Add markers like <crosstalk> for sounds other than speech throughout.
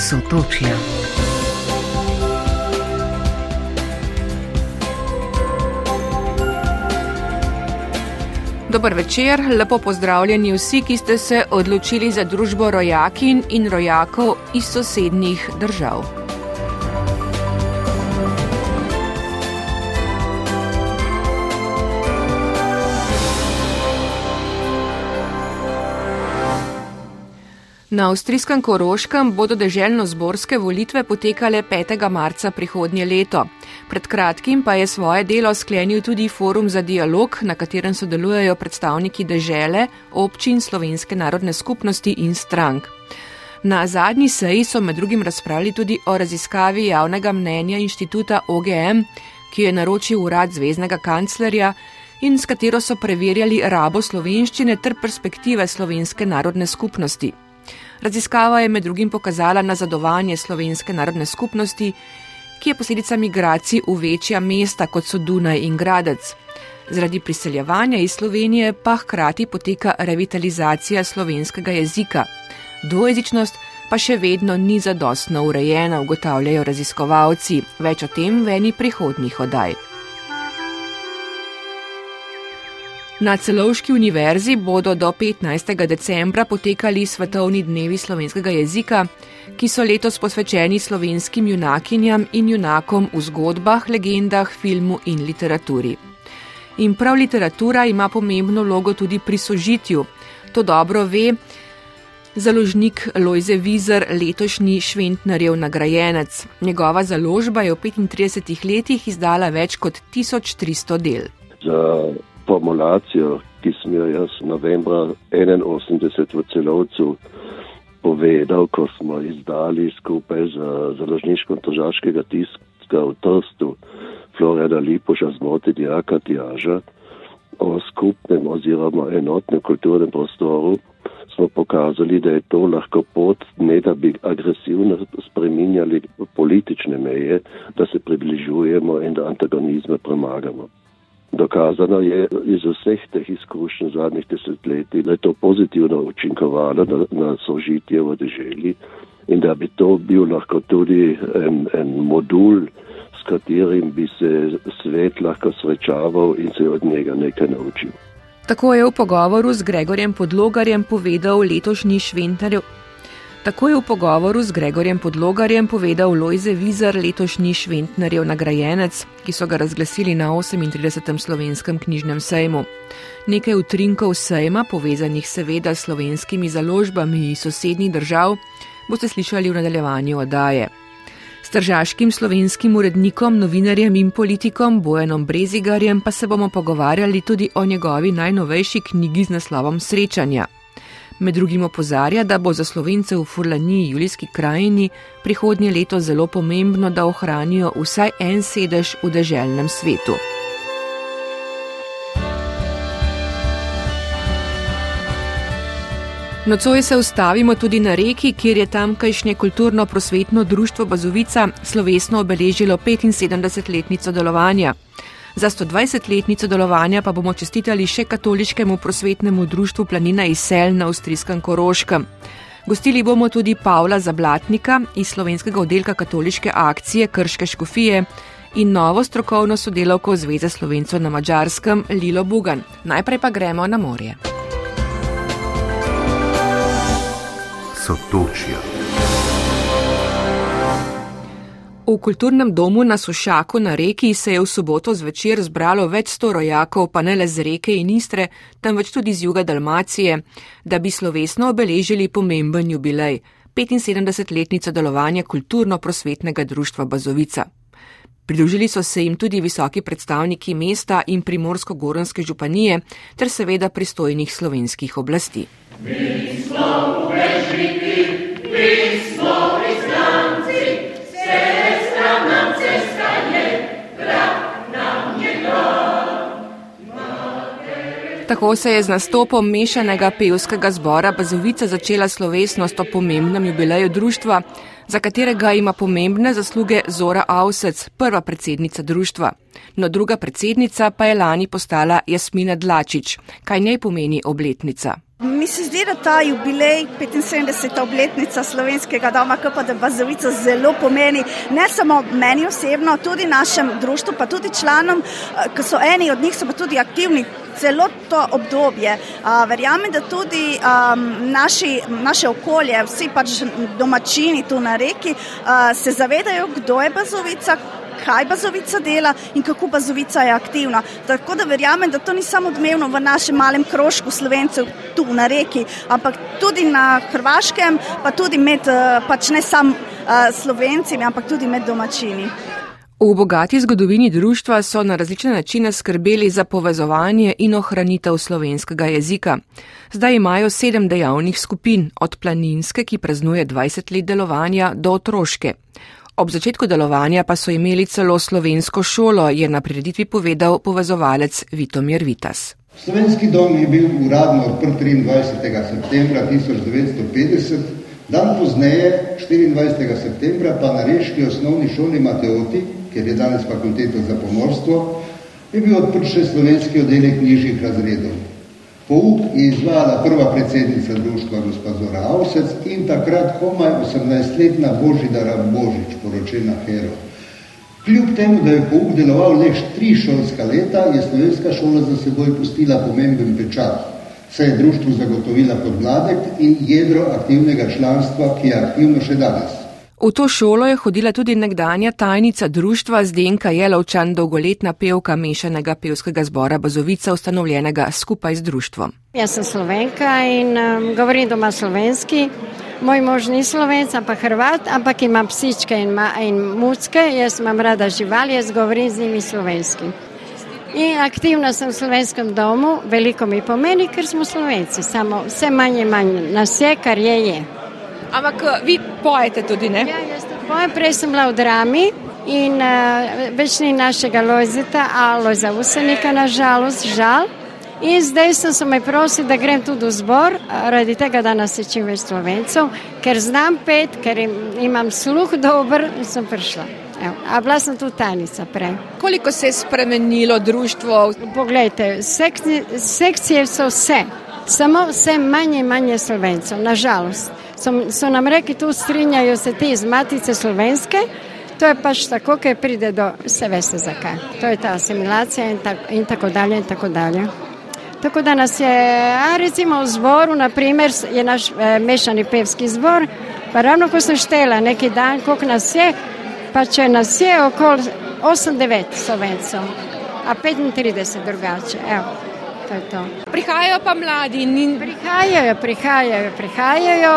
Sotočja. Dober večer, lepo pozdravljeni vsi, ki ste se odločili za družbo rojakin in rojakov iz sosednjih držav. Na avstrijskem Koroškem bodo deželno-zborske volitve potekale 5. marca prihodnje leto. Pred kratkim pa je svoje delo sklenil tudi forum za dialog, na katerem sodelujejo predstavniki dežele, občin, slovenske narodne skupnosti in strank. Na zadnji seji so med drugim razpravljali tudi o raziskavi javnega mnenja inštituta OGM, ki je naročil urad zvezdnega kanclerja in s katero so preverjali rabo slovenščine ter perspektive slovenske narodne skupnosti. Raziskava je med drugim pokazala nazadovanje slovenske narodne skupnosti, ki je posledica migracij v večja mesta, kot so Dunaj in Gradec. Zaradi priseljevanja iz Slovenije pa hkrati poteka revitalizacija slovenskega jezika. Dvojezičnost pa še vedno ni zadostno urejena, ugotavljajo raziskovalci. Več o tem v eni prihodnjih oddaj. Na celovški univerzi bodo do 15. decembra potekali svetovni dnevi slovenskega jezika, ki so letos posvečeni slovenskim junakinjam in junakom v zgodbah, legendah, filmu in literaturi. In prav literatura ima pomembno vlogo tudi pri sožitju. To dobro ve založnik Lojze Vizer, letošnji Šventnarjev nagrajenec. Njegova založba je v 35 letih izdala več kot 1300 del. Za formulacijo, ki sem jo jaz novembra 81 v celovcu povedal, ko smo izdali skupaj z založniškom tožaškega tiska v Trstu Florida Lipoša zmoti dijaka Tjaža o skupnem oziroma enotnem kulturnem prostoru, smo pokazali, da je to lahko pot, ne da bi agresivno spreminjali politične meje, da se približujemo in da antagonizme premagamo. Dokazano je iz vseh teh izkušenj zadnjih desetletij, da je to pozitivno učinkovalo na, na sožitje v deželi in da bi to bil lahko tudi en, en modul, s katerim bi se svet lahko srečaval in se od njega nekaj naučil. Tako je v pogovoru z Gregorjem Podlogarjem povedal letošnji šventarjev Tako je v pogovoru z Gregorjem Podlogarjem povedal Lojze Vizar, letošnji Šventnarjev nagrajenec, ki so ga razglasili na 38. slovenskem knjižnem sejmu. Nekaj utrinkov sejma, povezanih seveda s slovenskimi založbami iz sosednjih držav, boste slišali v nadaljevanju oddaje. S tržaškim slovenskim urednikom, novinarjem in politikom Bojanom Brezigarjem pa se bomo pogovarjali tudi o njegovi najnovejši knjigi z naslovom Srečanja. Med drugim opozarja, da bo za slovence v Furlaniji, Julijski krajini, prihodnje leto zelo pomembno, da ohranijo vsaj en sedež v deželnem svetu. Nocoj se ustavimo tudi na reki, kjer je tamkajšnje kulturno-prosvetno društvo Bazovica slovesno obeležilo 75-letnico delovanja. Za 120-letnico delovanja pa bomo čestitali še katoliškemu prosvetnemu društvu Planina Isel na avstrijskem Koroškem. Gostili bomo tudi Pavla Zablatnika iz slovenskega oddelka katoliške akcije Krške škofije in novo strokovno sodelavko Zveze slovencev na Mačarskem Lilo Bugan. Najprej pa gremo na morje. Sotočijo. V kulturnem domu na Sušaku na reki se je v soboto zvečer zbralo več sto rojakov, pa ne le z reke in Istre, temveč tudi z juga Dalmacije, da bi slovesno obeležili pomemben jubilej - 75-letnico delovanja kulturno-prosvetnega društva Bazovica. Pridružili so se jim tudi visoki predstavniki mesta in primorsko-goronske županije ter seveda pristojnih slovenskih oblasti. Mi smo večniki, mi smo Tako se je z nastopom mešanega pevskega zbora Bazovica začela slovesnost o pomembnem jubileju društva, za katerega ima pomembne zasluge Zora Avsec, prva predsednica društva. No druga predsednica pa je lani postala Jasmina Dlačič. Kaj njej pomeni obletnica? Mi se zdi, da ta jubilej, 75. obletnica slovenskega doma, KP da Bazovica zelo pomeni ne samo meni osebno, tudi našem društvu, pa tudi članom, eh, ki so eni od njih, so pa tudi aktivni. Celo to obdobje. Verjamem, da tudi um, naši, naše okolje, vsi pač domačini tu na reki, uh, se zavedajo, kdo je Bazovica, kaj Bazovica dela in kako Bazovica je aktivna. Tako da verjamem, da to ni samo odmevno v našem malem krožku slovencev tu na reki, ampak tudi na Hrvaškem, pa tudi med, eh, pač ne samo uh, slovenci, ampak tudi med domačini. V bogati zgodovini društva so na različne načine skrbeli za povezovanje in ohranitev slovenskega jezika. Zdaj imajo sedem dejavnih skupin, od planinske, ki praznuje 20 let delovanja, do otroške. Ob začetku delovanja pa so imeli celo slovensko šolo, je na prireditvi povedal povezovalec Vitomir Vitas. Slovenski dom je bil uradno odprt 23. septembra 1950, dan pozneje, 24. septembra, pa na reški osnovni šoli Mateoti, kjer je danes fakulteta za pomorstvo, je bil odprt še slovenski oddelek nižjih razredov. Pouk je izvajala prva predsednica društva gospa Zora Avsec in takrat komaj 18-letna Božidara Božič, poročena Hero. Kljub temu, da je pouk deloval le tri šolska leta, je slovenska šola za seboj pustila pomemben pečat, saj je društvu zagotovila podmladek in jedro aktivnega članstva, ki je aktivno še danes. V to šolo je hodila tudi nekdanja tajnica društva Zdenka Jelovčan, dolgoletna pevka mešanega pevskega zbora Bazovica, ustanovljenega skupaj z društvom. Jaz sem slovenka in um, govorim doma slovenski. Moj mož ni slovenc, ampak hrvat, ampak imam psičke in, ma, in mucke, jaz imam rada živali, jaz govorim z njimi slovenski. In aktivna sem v slovenskem domu, veliko mi pomeni, ker smo slovenci, samo vse manje manje nas je, kar je je. Ampak eh, vi pojete tudi, ne? Ja, jaz pojem, prej sem bila v drami in uh, več ni našega lojzeta, a lojza usenika, nažalost, žal. In zdaj sem se me prosil, da grem tudi v zbor, radi tega, da nas je čim več slovencev, ker znam pet, ker im, imam sluh dober in sem prišla. Evo, a bila sem tudi tajnica prej. Koliko se je spremenilo društvo? Poglejte, sekcije, sekcije so vse, samo vse manje in manje slovencev, nažalost so, so nam rekli, tu strinjajo se ti iz matice slovenske, to je pač tako, ker pride do, vse veste zakaj. To je ta asimilacija in, ta, in tako dalje in tako dalje. Tako da nas je, a recimo v zboru, naprimer, je naš e, mešani pevski zbor, pa ravno ko sem štela neki dan, koliko nas je, pa če nas je okoli 8-9 slovencov, a 35 drugače, evo to je to. Prihajajo pa mladi in prihajajo, prihajajo, prihajajo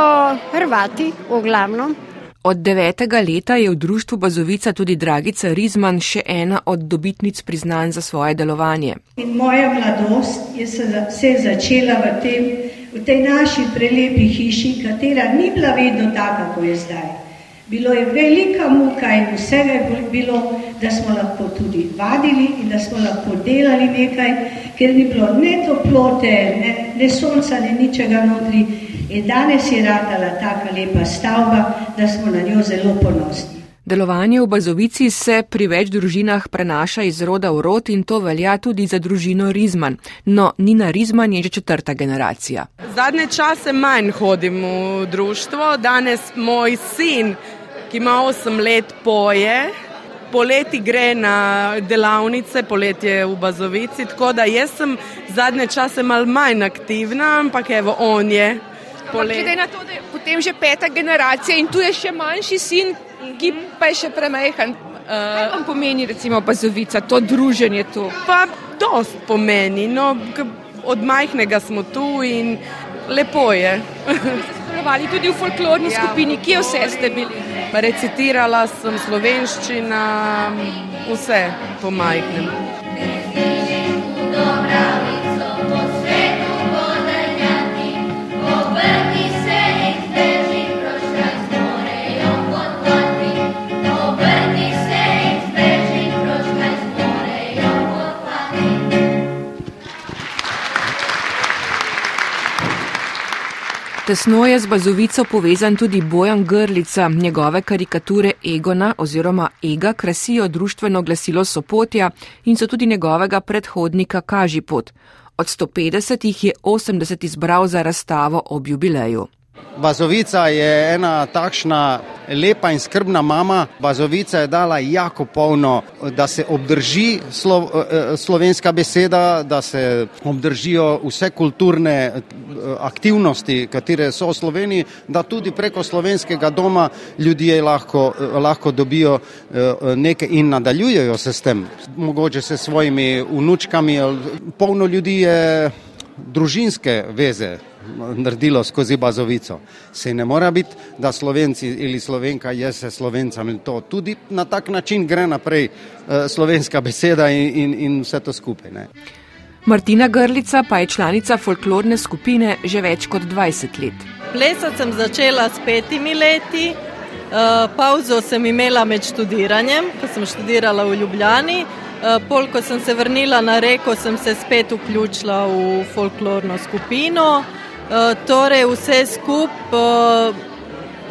Hrvati v glavnem. Od devetega leta je v društvu Bazovica tudi Dragica Rizman, še ena od dobitnic priznanj za svoje delovanje. In moja mladost je se, se začela v, tem, v tej naši prelepi hiši, katera ni bila vedno taka, kot je zdaj. Bilo je velika muka in vsega je bilo, da smo lahko tudi vadili in da smo lahko delali nekaj, ker ni bilo ne toplote, ne, ne sonca, ne ničega notri. In danes je ratala taka lepa stavba, da smo na njo zelo ponosni. Delovanje v Bazovici se pri več družinah prenaša iz roda v rod in to velja tudi za družino Rizman. No, Nina Rizman je že četrta generacija. Zadnje čase manj hodim v društvo. Danes moj sin ki ima 8 let, poje. Poleti gre na delavnice, poletje v Bazovici, tako da jaz sem zadnje čase mal manj aktivna, ampak evo, on je. Glede na to, da je potem že peta generacija in tu je še manjši sin, ki pa je še premehen. Uh, kaj vam pomeni, recimo, Bazovica, to druženje tu? Pa dost pomeni, no, od majhnega smo tu in lepo je. Sodelovali tudi v folklorni ja, skupini, kje vse ste bili? Recitirala sem slovenščina, vse po majhnem. Tesno je z Bazovico povezan tudi Bojan Grlica, njegove karikature Egona oziroma Ega krasijo društveno glasilo Sopotja in so tudi njegovega predhodnika Kažipot. Od 150 jih je 80 izbral za razstavo ob jubileju. Bazovica je ena takšna lepa in skrbna mama. Bazovica je dala jako polno, da se obdrži slo, eh, slovenska beseda, da se obdržijo vse kulturne eh, aktivnosti, katere so v Sloveniji, da tudi preko slovenskega doma ljudje lahko, eh, lahko dobijo nekaj in nadaljujejo se s tem, mogoče se svojimi vnučkami. Polno ljudi je družinske veze naredilo skozi bazovico. Se ne mora biti, da slovenci ali slovenka je se slovencem in to tudi na tak način gre naprej uh, slovenska beseda in, in, in vse to skupaj. Ne. Martina Grlica pa je članica folklorne skupine že več kot 20 let. Plesati sem začela s petimi leti, uh, pauzo sem imela med študiranjem, ko sem študirala v Ljubljani. Uh, pol, ko sem se vrnila na reko, sem se spet vključila v folklorno skupino. Eh, torej, vse skupaj uh,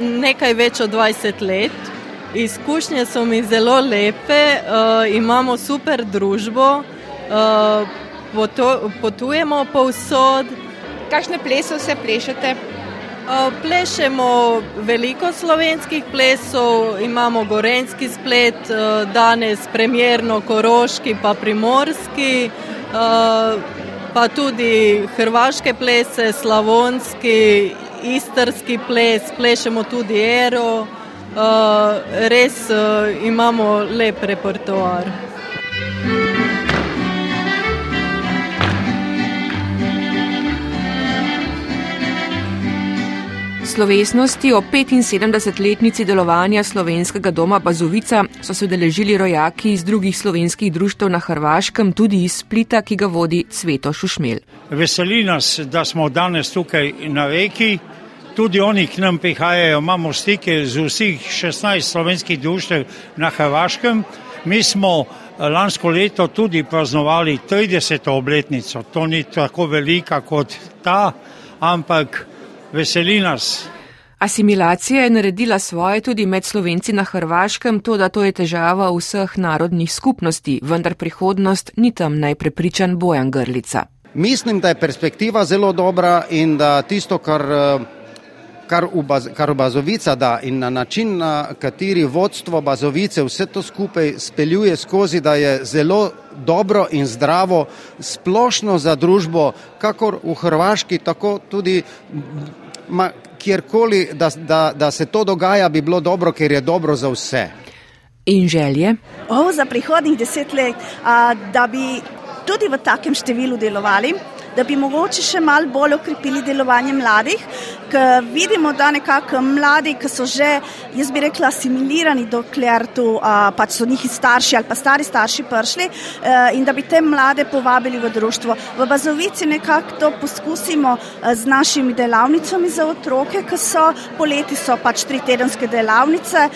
nekaj več od 20 let. Izkušnje so mi zelo lepe, uh, imamo super družbo, potu, potujemo povsod. Kakšne plese vse plešete? Plešemo veliko slovenskih plesov, imamo gorenski splet, danes premjerno koroški, pa primorski. Pa tudi hrvaške plese, slavonski, istrski ples, plešemo tudi ero, uh, res uh, imamo lep repertoar. Slovesnosti o 75-letnici delovanja slovenskega doma Bazovica so se deležili rojaki iz drugih slovenskih društev na Hrvaškem, tudi iz Splita, ki ga vodi Cveto Šušmel. Veseli nas, da smo danes tukaj na reki. Tudi oni k nam prihajajo, imamo stike z vseh 16 slovenskih društev na Hrvaškem. Mi smo eh, lansko leto tudi praznovali 30. obletnico. To ni tako velika kot ta, ampak veseli nas. Asimilacija je naredila svoje tudi med slovenci na Hrvaškem, to da to je težava vseh narodnih skupnosti, vendar prihodnost ni tam najprepričan Bojan Grlica. Mislim, da je perspektiva zelo dobra in da tisto, kar, kar, v, Baz, kar v Bazovica da in na način, na kateri vodstvo Bazovice vse to skupaj speljuje skozi, da je zelo dobro in zdravo splošno za družbo, kakor v Hrvaški, tako tudi ma, kjerkoli, da, da, da se to dogaja, bi bilo dobro, ker je dobro za vse. In želje? Oh, za prihodnjih deset let, a, da bi tudi v takem številu delovali da bi mogoče še malo bolj okrepili delovanje mladih, ker vidimo, da nekako mladi, ki so že, jaz bi rekla, asimilirani, dokler tu pač so njihovi starši ali pa stari starši prišli e, in da bi te mlade povabili v društvo. V Bazovici nekako to poskusimo e, z našimi delavnicami za otroke, ki so poleti so pač tri tedenske delavnice,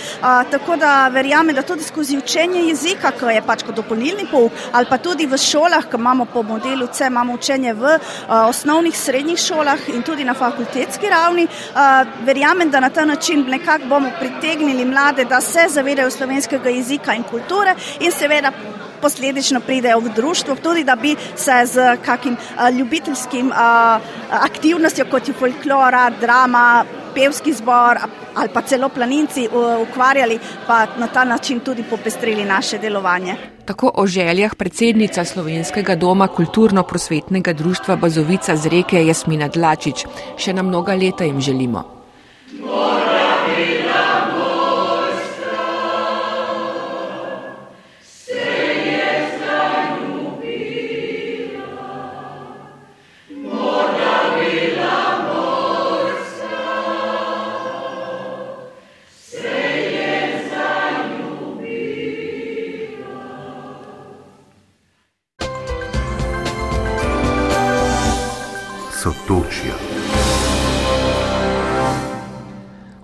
tako da verjamem, da tudi skozi učenje jezika, ki je pač kot dopolnilni pouk ali pa tudi v šolah, ki imamo po modelu C, imamo učenje v uh, osnovnih, srednjih šolah in tudi na fakultetski ravni. Uh, verjamem, da na ta način nekako bomo pritegnili mlade, da se zavedajo slovenskega jezika in kulture in seveda. Posledično pridejo v društvo, tudi da bi se z kakim uh, ljubiteljskim aktivnostjo, kot je folklora, drama, pevski zbor ali pa celo planinci ukvarjali, pa na ta način tudi popestrili naše delovanje. Tako o željah predsednica Slovenskega doma kulturno-prosvetnega društva Bazovica z reke Jasmina Dlačič. Še na mnoga leta jim želimo.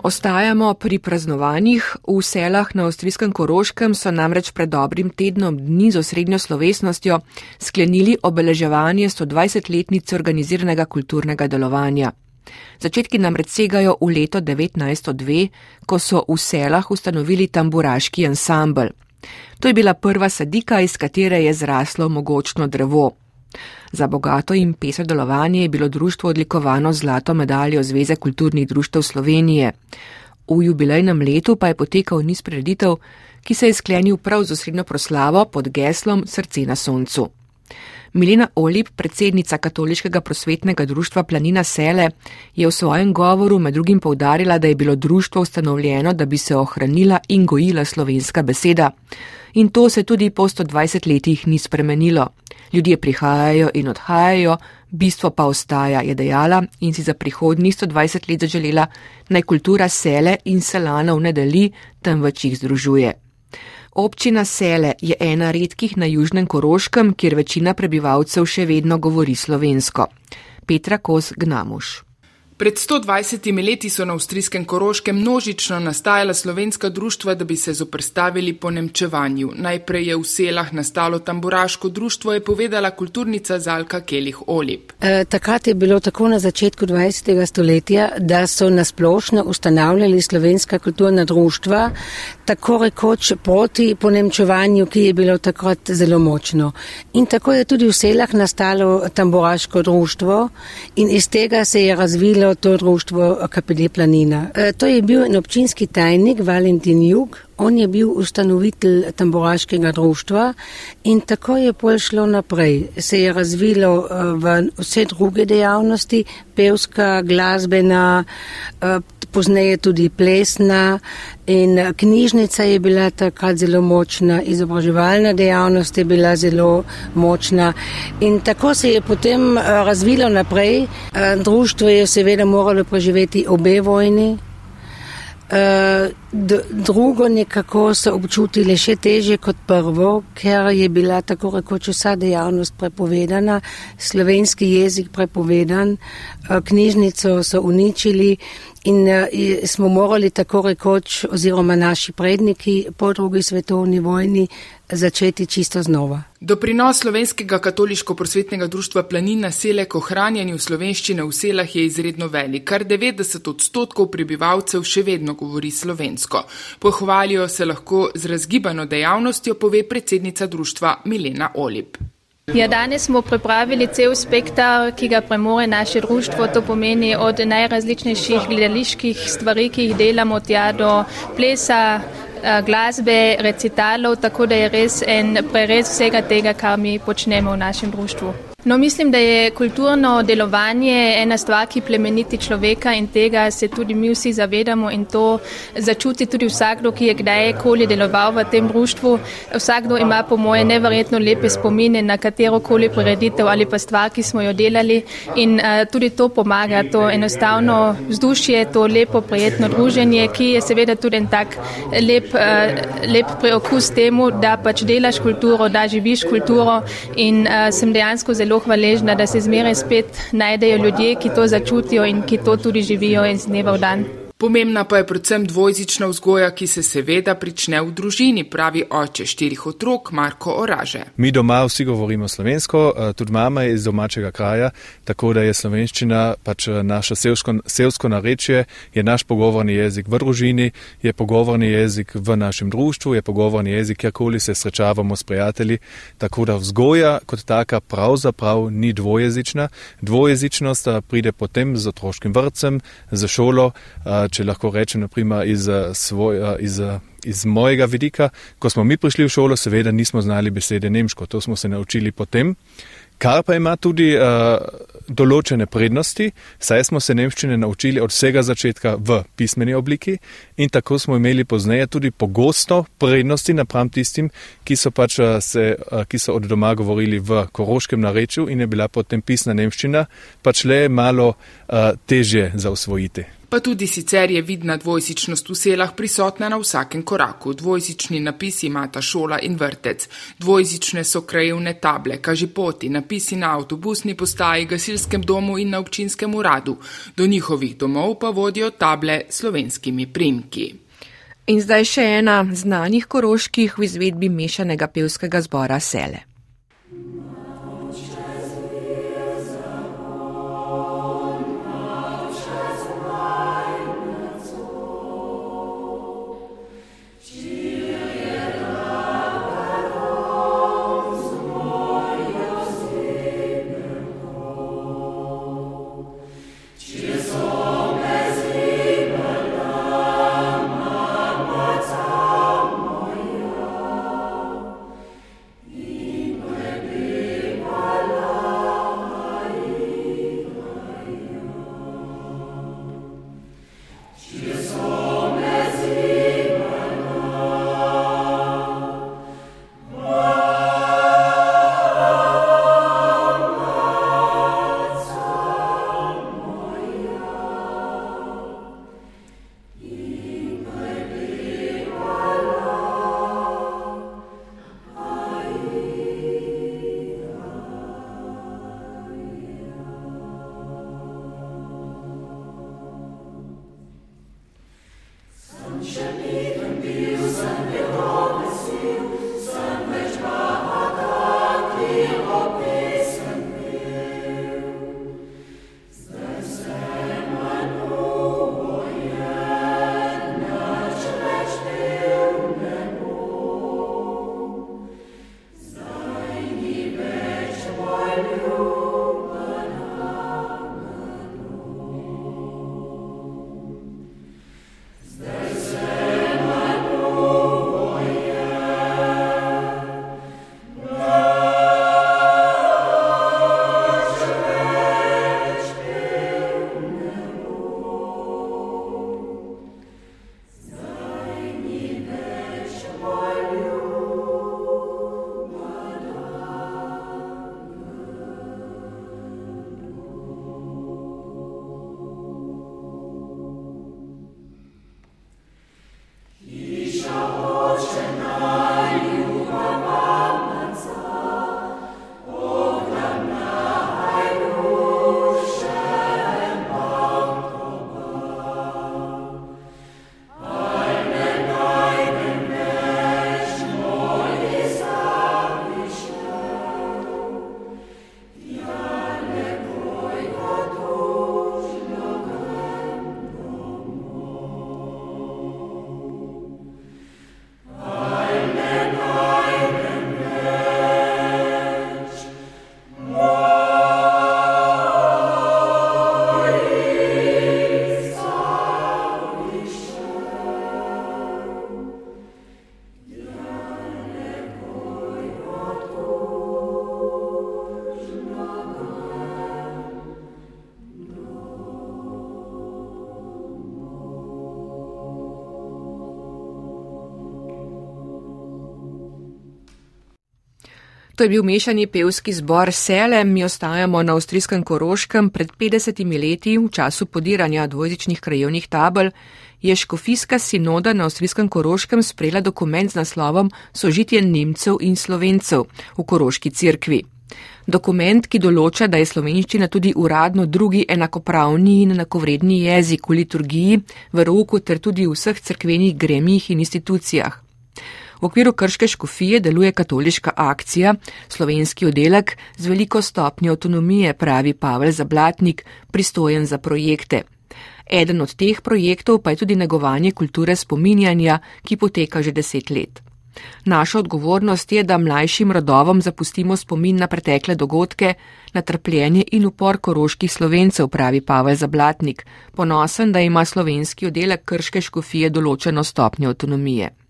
Ostajamo pri praznovanjih. V selah na avstrijskem Koroškem so namreč pred dobrim tednom dni z osrednjo slovesnostjo sklenili obeleževanje 120-letnice organiziranega kulturnega delovanja. Začetki namreč segajo v leto 1902, ko so v selah ustanovili tamburaški ansambl. To je bila prva sadika, iz katere je zraslo mogočno drevo. Za bogato in peso delovanje je bilo društvo odlikovano z zlato medaljo Zveze kulturnih društev Slovenije. V jubilejnem letu pa je potekal niz preditev, ki se je sklenil prav z osrednjo proslavo pod geslom Srce na soncu. Milena Olip, predsednica Katoliškega prosvetnega društva Planina Sele, je v svojem govoru med drugim povdarila, da je bilo društvo ustanovljeno, da bi se ohranila in gojila slovenska beseda. In to se tudi po 120 letih ni spremenilo. Ljudje prihajajo in odhajajo, bistvo pa ostaja, je dejala in si za prihodnjih 120 let zaželela, naj kultura sele in selanov ne deli, temveč jih združuje. Občina Sele je ena redkih na južnem Koroškem, kjer večina prebivalcev še vedno govori slovensko. Petra Kos Gnamuš. Pred 120 leti so na avstrijskem Koroškem množično nastajala slovenska društva, da bi se zoprstavili po nemčevanju. Najprej je v selah nastalo tamburaško društvo, je povedala kulturnica Zalka Kelih Olip. E, takrat je bilo tako na začetku 20. stoletja, da so nasplošno ustanavljali slovenska kulturna društva, tako rekoč proti ponemčevanju, ki je bilo takrat zelo močno. In tako je tudi v selah nastalo tamburaško društvo in iz tega se je razvilo to društvo KPD Planina. E, to je bil en občinski tajnik Valentin Jug, on je bil ustanovitelj tamboraškega društva in tako je pol šlo naprej. Se je razvilo e, v vse druge dejavnosti, pevska, glasbena, e, pozneje tudi plesna in knjižnica je bila takrat zelo močna, izobraževalna dejavnost je bila zelo močna in tako se je potem eh, razvilo naprej. Eh, društvo je seveda moralo preživeti obe vojni. Eh, drugo nekako so občutili še teže kot prvo, ker je bila tako rekoč vsa dejavnost prepovedana, slovenski jezik prepovedan, knjižnico so uničili In uh, smo morali tako rekoč, oziroma naši predniki po drugi svetovni vojni, začeti čisto znova. Doprinos slovenskega katoliško-prosvetnega društva Planina sele k ohranjanju slovenščine v selah je izredno velik. Kar 90 odstotkov prebivalcev še vedno govori slovensko. Pohvalijo se lahko z razgibano dejavnostjo, pove predsednica društva Milena Olip. Ja, danes smo pripravili cel spektar, ki ga premore naše društvo. To pomeni od najrazličnejših gledaliških stvari, ki jih delamo, tja do plesa, eh, glasbe, recitalov, tako da je res en prerez vsega tega, kar mi počnemo v našem društvu. No, mislim, da je kulturno delovanje ena stvar, ki plemeniti človeka in tega se tudi mi vsi zavedamo in to začuti tudi vsakdo, ki je kdajkoli deloval v tem društvu. Vsakdo ima po moje neverjetno lepe spomine na katero koli poreditev ali pa stvar, ki smo jo delali in uh, tudi to pomaga, to enostavno vzdušje, to lepo, prijetno druženje, ki je seveda tudi en tak lep, uh, lep preokus temu, da pač delaš kulturo, da živiš kulturo in uh, sem dejansko zelo zelo hvaležna, da se zmeraj spet najdejo ljudje, ki to začutijo in ki to tudi živijo iz dneva v dan. Pomembna pa je predvsem dvojzična vzgoja, ki se seveda prične v družini, pravi oče štirih otrok Marko Oraže. Mi doma vsi govorimo slovensko, eh, tudi mama je iz domačega kraja, tako da je slovenščina pač eh, naše selsko, selsko narečje, je naš pogovorni jezik v družini, je pogovorni jezik v našem društvu, je pogovorni jezik, kjerkoli se srečavamo s prijatelji. Tako da vzgoja kot taka pravzaprav ni dvojezična. Dvojezičnost eh, pride potem z otroškim vrtcem, z šolo če lahko rečem, naprimer iz, eh, svoj, eh, iz, eh, iz mojega vidika, ko smo mi prišli v šolo, seveda nismo znali besede nemško, to smo se naučili potem. Kar pa ima tudi uh, določene prednosti, saj smo se nemščine naučili od vsega začetka v pismeni obliki in tako smo imeli pozneje tudi pogosto prednosti napram tistim, ki so, pač, se, uh, ki so od doma govorili v koroškem narečju in je bila potem pisna nemščina pač le malo uh, težje za usvojiti pa tudi sicer je vidna dvojsičnost v selah prisotna na vsakem koraku. Dvojsični napisi imata šola in vrtec, dvojsične so krajevne table, kažipoti, napisi na avtobusni postaji, gasilskem domu in na občinskem uradu. Do njihovih domov pa vodijo table slovenskimi primki. In zdaj še ena znanih koroških v izvedbi mešanega pevskega zbora Sele. To je bil mešani pevski zbor Sele, mi ostajamo na avstrijskem Koroškem. Pred 50 leti, v času podiranja dvojezičnih krajevnih tabel, je škofijska sinoda na avstrijskem Koroškem sprejela dokument z naslovom Sožitje Nemcev in Slovencev v Koroški cirkvi. Dokument, ki določa, da je slovenščina tudi uradno drugi enakopravni in enakovredni jezik v liturgiji, v roku ter tudi v vseh crkvenih gremijih in institucijah. V okviru Krške škofije deluje katoliška akcija, slovenski oddelek z veliko stopnjo avtonomije, pravi Pavel Zablatnik, pristojen za projekte. Eden od teh projektov pa je tudi negovanje kulture spominjanja, ki poteka že deset let. Naša odgovornost je, da mlajšim rodovom zapustimo spomin na pretekle dogodke, na trpljenje in upor koroških slovencev, pravi Pavel Zablatnik, ponosen, da ima slovenski oddelek Krške škofije določeno stopnjo avtonomije.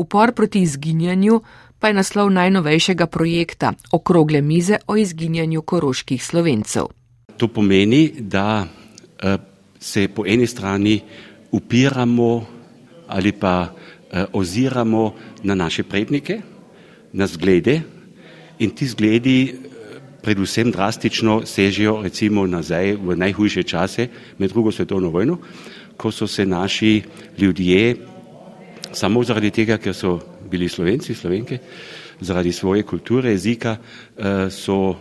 Upor proti izginjanju pa je naslov najnovejšega projekta Okrogle mize o izginjanju koroških slovencev. To pomeni, da eh, se po eni strani upiramo ali pa eh, oziramo na naše prednike, na zglede in ti zgledi eh, predvsem drastično sežejo recimo nazaj v najhujše čase med drugo svetovno vojno, ko so se naši ljudje samo zaradi tega, ker so bili slovenci, slovenke, zaradi svoje kulture, jezika, eh, so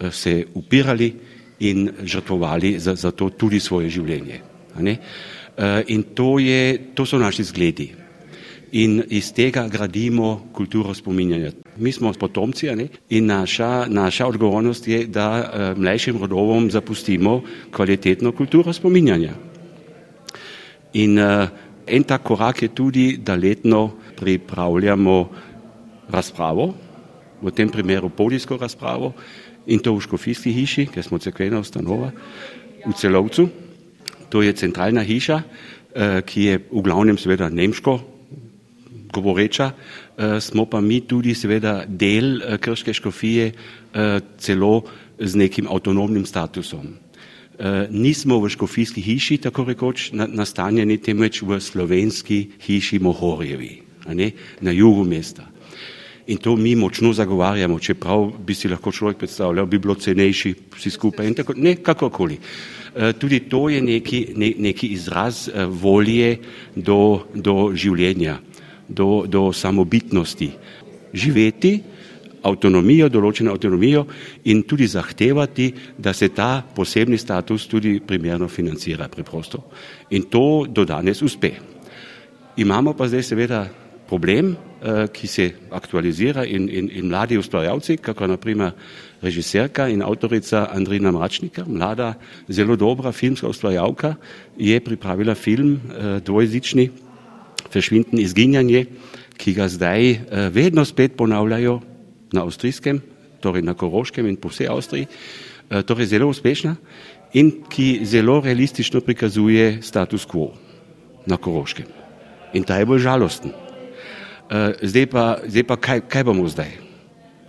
eh, se upirali in žrtvovali za, za to tudi svoje življenje. Eh, in to, je, to so naši zgledi. In iz tega gradimo kulturo spominjanja. Mi smo potomci ne? in naša, naša odgovornost je, da mlajšim rodovom zapustimo kvalitetno kulturo spominjanja. In uh, En tak korak je tudi, da letno pripravljamo razpravo, v tem primeru podijsko razpravo in to v Škofijski hiši, ker smo cekvena ustanova, v celovcu. To je centralna hiša, eh, ki je v glavnem seveda nemško govoreča, eh, smo pa mi tudi seveda del eh, Krške škofije celo z nekim avtonomnim statusom. Nismo v škofijski hiši, tako rekoč, nastanjeni, temveč v slovenski hiši Mohorjevi, na jugu mesta. In to mi močno zagovarjamo, čeprav bi si lahko človek predstavljal, bi bilo cenejši vsi skupaj in tako, ne kakorkoli. Tudi to je neki, ne, neki izraz volje do, do življenja, do, do samobitnosti. Živeti, avtonomijo, določeno avtonomijo in tudi zahtevati, da se ta posebni status tudi primerno financira preprosto. In to do danes uspe. Imamo pa zdaj seveda problem, ki se aktualizira in, in, in mladi ustvarjalci, kako naprimer režiserka in avtorica Andrina Mračnika, mlada, zelo dobra filmska ustvarjalka, je pripravila film dvojezični Verschwinden izginjanje, ki ga zdaj vedno spet ponavljajo na avstrijskem, torej na Koroškem in po vsej Avstriji, torej zelo uspešna in ki zelo realistično prikazuje status quo na Koroškem. In ta je bolj žalosten. Zdaj pa, zdaj pa kaj, kaj bomo zdaj?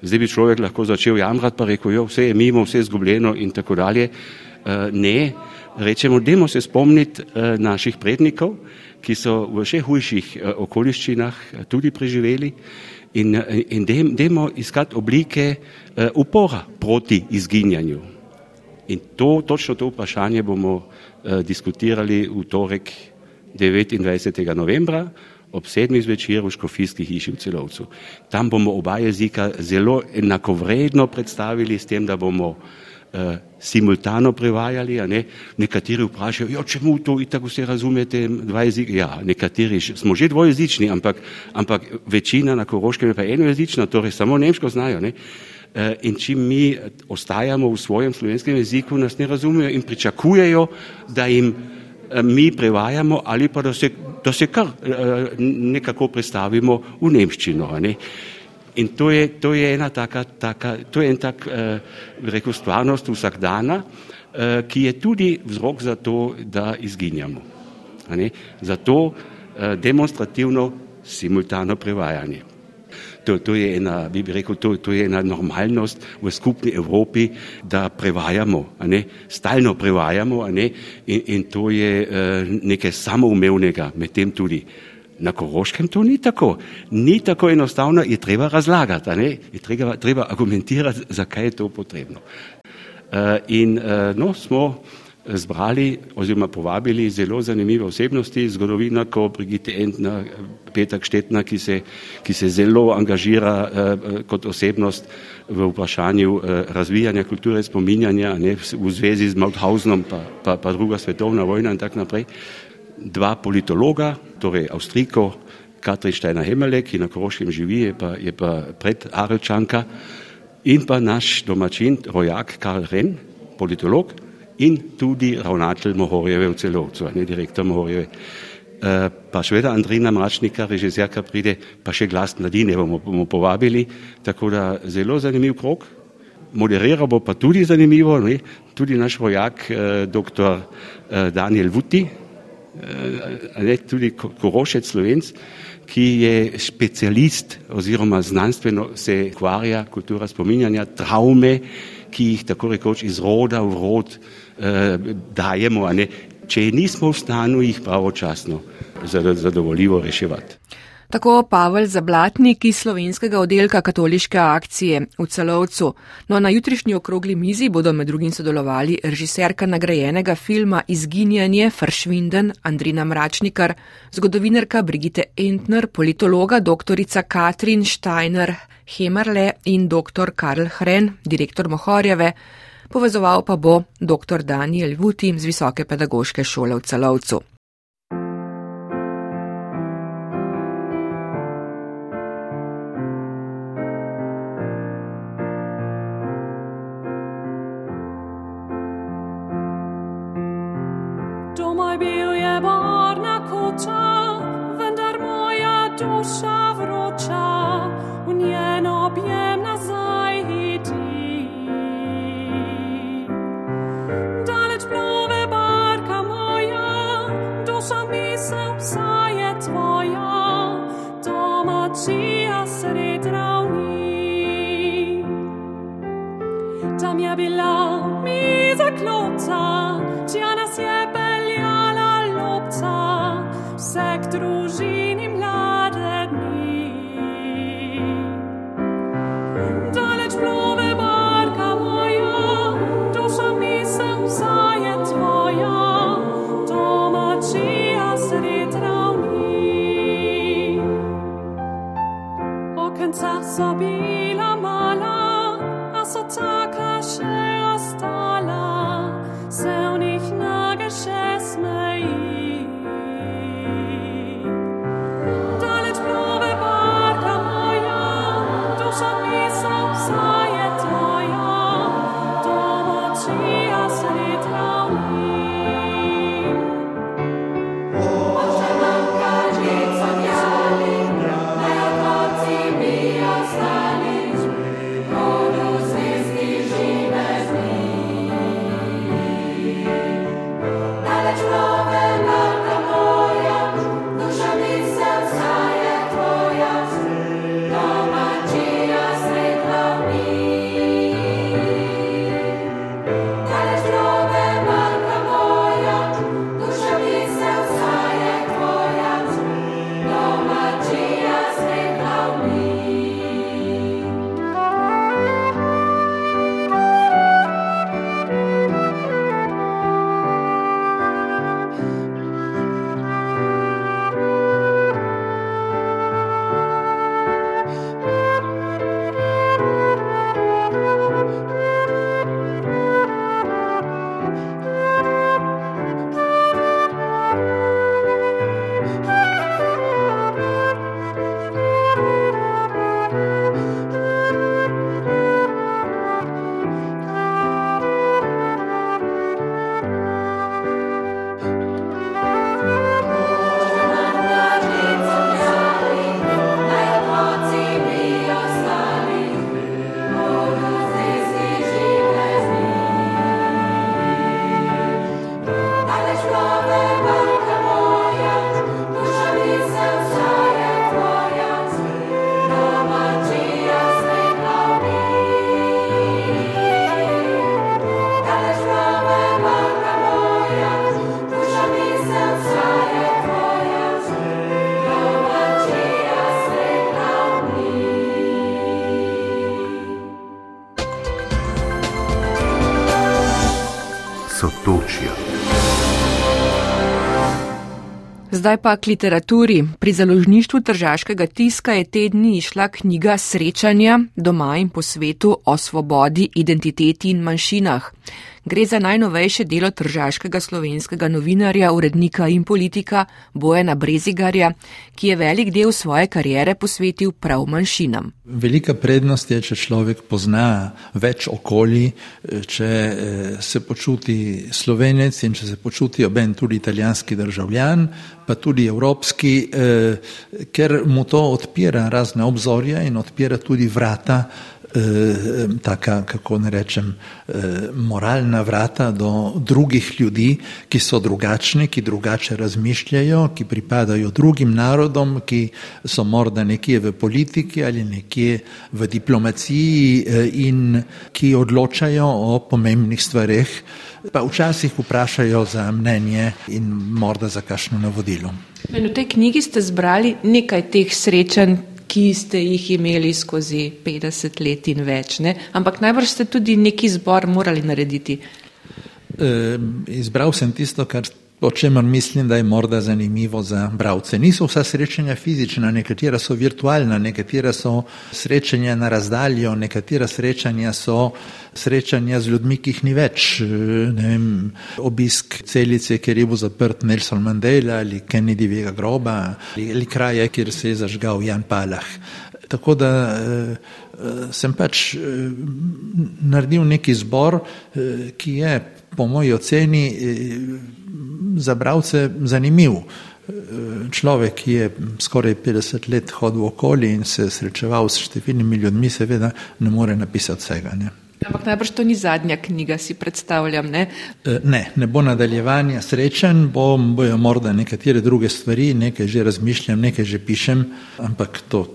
Zdaj bi človek lahko začel jamrati pa rekel, jo, vse je mimo, vse je izgubljeno in tako dalje. Ne, rečemo, dajmo se spomniti naših prednikov, ki so v še hujših okoliščinah tudi preživeli in, in dajmo iskati oblike upora proti izginjanju. In to, točno to vprašanje bomo diskutirali v torek 29. novembra ob sedmih zvečer v Škofijski hiši v Celovcu. Tam bomo oba jezika zelo enakovredno predstavili s tem, da bomo simultano prevajali, ne, nekateri vprašajo, jo, čemu to itak vse razumete, dva jezika, ja, nekateri smo že dvojezični, ampak, ampak večina na Koroškem je pa enojezična, torej samo nemško znajo, ne. In čim mi ostajamo v svojem slovenskem jeziku, nas ne razumejo in pričakujejo, da jim mi prevajamo ali pa da se, da se kar nekako predstavimo v nemščino, ne. In to je, to je ena taka, taka, to je en tak, bi rekel, stvarnost vsakdana, ki je tudi vzrok za to, da izginjamo. Zato demonstrativno simultano prevajanje. To, to je ena, bi rekel, to, to je ena normalnost v skupni Evropi, da prevajamo, stalno prevajamo, in, in to je nekaj samoumevnega, medtem tudi Na Koroškem to ni tako. Ni tako enostavno, je treba razlagati, je treba, treba argumentirati, zakaj je to potrebno. In no, smo zbrali oziroma povabili zelo zanimive osebnosti, zgodovinarko Brigitte Entner, Peter Štetna, ki se, ki se zelo angažira kot osebnost v vprašanju razvijanja kulture spominjanja ne, v zvezi z Mauthausenom pa, pa, pa druga svetovna vojna in tako naprej dva politologa, torej Avstrijko Katrin Steiner Hemele, ki na Koroškem živi, je pa, je pa pred Arelčanka, in pa naš domačin, rojak Karl Ren, politolog in tudi ravnatelj Mohorjeve v celovcu, ne direktor Mohorjeve. Pa seveda Andrina Mračnika, režiserka pride, pa še glas mladine bomo, bomo povabili, tako da zelo zanimiv krok. Moderiral bo pa tudi zanimivo, ne? tudi naš vojak, doktor Daniel Vuti, ne, tudi Korošec Slovenc, ki je specialist oziroma znanstveno se ukvarja kultura spominjanja, travme, ki jih tako rekoč iz roda v rod eh, dajemo, a ne, če nismo v stanju jih pravočasno zadovoljivo reševati. Tako Pavel Zablatnik iz slovenskega oddelka katoliške akcije v celovcu. No, na jutrišnji okrogli mizi bodo med drugim sodelovali režiserka nagrajenega filma Izginjanje Fršvinden Andrina Mračnikar, zgodovinarka Brigitte Entner, politologa doktorica Katrin Steiner Hemerle in dr. Karl Hren, direktor Mohorjeve. Povezoval pa bo dr. Daniel Vuti z Visoke pedagoške šole v celovcu. Klopca, če nas je peljala lopca, vse k Zdaj pa k literaturi. Pri založništvu tržaškega tiska je te dni išla knjiga Srečanja doma in po svetu o svobodi, identiteti in manjšinah. Gre za najnovejše delo tržaškega slovenskega novinarja, urednika in politika Bojana Brezigarja, ki je velik del svoje karijere posvetil prav manjšinam. Velika prednost je, če človek pozna več okolij, če se počuti slovenec in če se počuti oben tudi italijanski državljan, pa tudi evropski, ker mu to odpira razne obzorje in odpira tudi vrata taka, kako ne rečem, moralna vrata do drugih ljudi, ki so drugačni, ki drugače razmišljajo, ki pripadajo drugim narodom, ki so morda nekje v politiki ali nekje v diplomaciji in ki odločajo o pomembnih stvareh, pa včasih vprašajo za mnenje in morda za kakšno navodilo. In v tej knjigi ste zbrali nekaj teh srečanj, ki ste jih imeli skozi 50 let in več, ne? ampak najbrž ste tudi neki zbor morali narediti. E, izbral sem tisto, kar, o čemer mislim, da je morda zanimivo za bravce. Niso vsa srečanja fizična, nekatera so virtualna, nekatera so srečanja na razdaljo, nekatera srečanja so srečanja z ljudmi, ki jih ni več. Ne vem, obisk celice, kjer je bil zaprt Nelson Mandela ali Kennedyjevega groba ali, ali kraje, kjer se je zažgal Jan Palah. Tako da eh, sem pač eh, naredil neki zbor, eh, ki je po moji oceni za bravce zanimiv. Človek, ki je skoraj 50 let hodil okoli in se srečeval s številnimi ljudmi, seveda ne more napisati vsega. Ne? Ampak najbrž to ni zadnja knjiga, si predstavljam. Ne, e, ne, ne bo nadaljevanja srečen, bo, bojo morda nekatere druge stvari, nekaj že razmišljam, nekaj že pišem, ampak to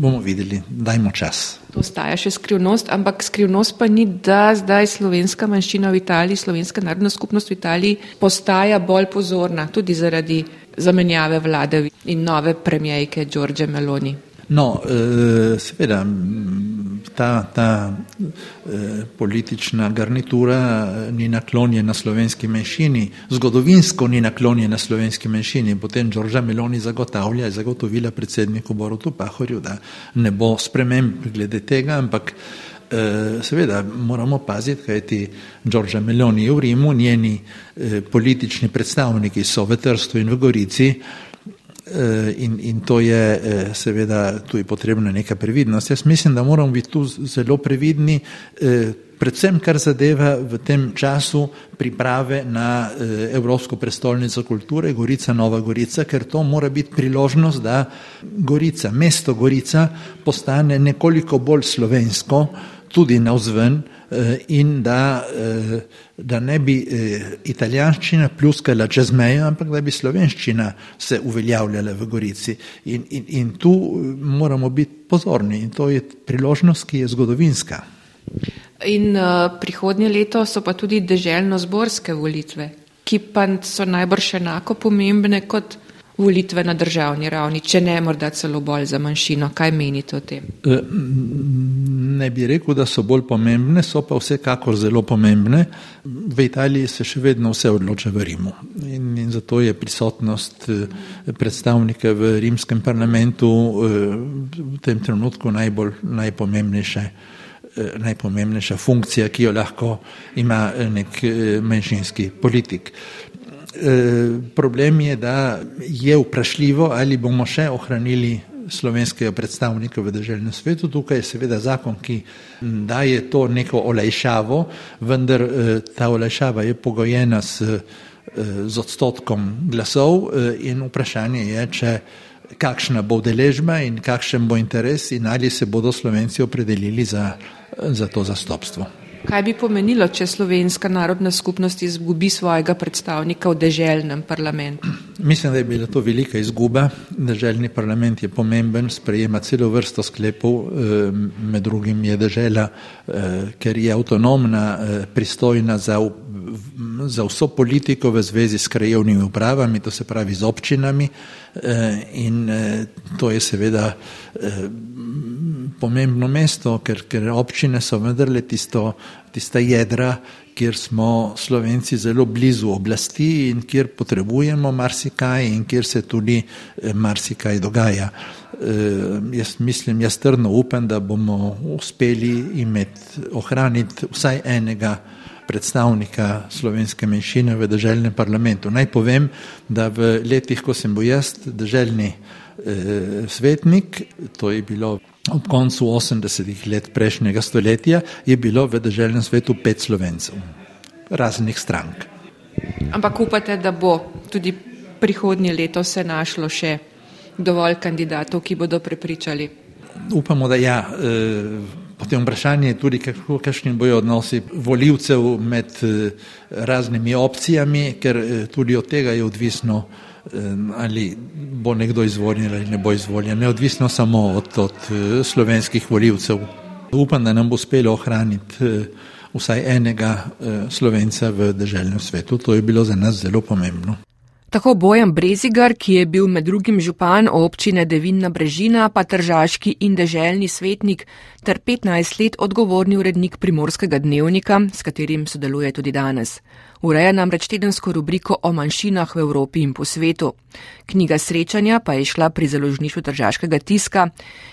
bomo videli, dajmo čas. To ostaja še skrivnost, ampak skrivnost pa ni, da zdaj slovenska manjšina v Italiji, slovenska narodna skupnost v Italiji postaja bolj pozorna, tudi zaradi zamenjave vlade in nove premijejke Đorđe Meloni. No, eh, seveda, ta, ta eh, politična garnitura eh, ni naklonjena slovenski menšini, zgodovinsko ni naklonjena slovenski menšini, potem Đorđa Meloni zagotavlja, je zagotovila predsedniku Borutu Pahorju, da ne bo sprememb glede tega, ampak seveda moramo paziti, kajti Đorđa Meloni je v Rimu, njeni politični predstavniki so v Trstu in v Gorici, Eh, in, in to je eh, seveda tu je potrebna neka previdnost. Jaz mislim, da moramo biti tu zelo previdni, eh, predvsem kar zadeva v tem času priprave na Evropsko prestolnico kulture Gorica Nova Gorica, ker to mora biti priložnost, da Gorica, mesto Gorica postane nekoliko bolj slovensko, tudi navzven, Eh, in da, eh, da ne bi eh, italijanščina pluskala čez mejo, ampak da bi slovenščina se uveljavljala v Gorici. In, in, in tu moramo biti pozorni in to je priložnost, ki je zgodovinska. In uh, prihodnje leto so pa tudi deželno-zborske volitve, ki pa so najbrž enako pomembne kot volitve na državni ravni, če ne morda celo bolj za manjšino. Kaj menite o tem? E, ne bi rekel, da so bolj pomembne, so pa vsekakor zelo pomembne. V Italiji se še vedno vse odloča v Rimu in, in zato je prisotnost e, predstavnika v rimskem parlamentu e, v tem trenutku najbolj najpomembnejše. Najpomembnejša funkcija, ki jo lahko ima nek manjšinski politik. Eh, problem je, da je vprašljivo, ali bomo še ohranili slovenskega predstavnika v državnem svetu. Tukaj je seveda zakon, ki daje to neko olajšavo, vendar eh, ta olajšava je pogojena s, eh, z odstotkom glasov in vprašanje je, če kakšna bo deležba in kakšen bo interes in ali se bodo slovenci opredelili za, za to zastopstvo. Kaj bi pomenilo, če slovenska narodna skupnost izgubi svojega predstavnika v deželnem parlamentu? Mislim, da je bila to velika izguba. Deželni parlament je pomemben, sprejema celo vrsto sklepov, eh, med drugim je dežela, eh, ker je avtonomna, eh, pristojna za, za vso politiko v zvezi s krajevnimi upravami, to se pravi z občinami in to je seveda pomembno mesto, ker, ker občine so vendarle tisto, tista jedra, kjer smo slovenci zelo blizu oblasti in kjer potrebujemo marsikaj in kjer se tudi eh, marsikaj dogaja. Jaz mislim, jaz trdno upam, da bomo uspeli imeti, ohraniti vsaj enega predstavnika slovenske menšine v državnem parlamentu. Naj povem, da v letih, ko sem bil jaz državni e, svetnik, to je bilo ob koncu 80-ih let prejšnjega stoletja je bilo v državnem svetu pet slovencev, raznih strank. Ampak upate, da bo tudi prihodnje leto se našlo še dovolj kandidatov, ki bodo prepričali? Upamo, da ja. E, potem vprašanje je tudi, kakšni bojo odnosi voljivcev med e, raznimi opcijami, ker e, tudi od tega je odvisno ali bo nekdo izvoljen ali ne bo izvoljen, neodvisno samo od, od eh, slovenskih voljivcev. Upam, da nam bo uspelo ohraniti eh, vsaj enega eh, slovenca v državnem svetu. To je bilo za nas zelo pomembno. Tako Bojan Brezigar, ki je bil med drugim župan občine Devinna Brežina, pa tržaški in deželni svetnik ter 15 let odgovorni urednik primorskega dnevnika, s katerim sodeluje tudi danes. Ureja namreč tedensko rubriko o manjšinah v Evropi in po svetu. Knjiga srečanja pa je šla pri založništvu držaškega tiska,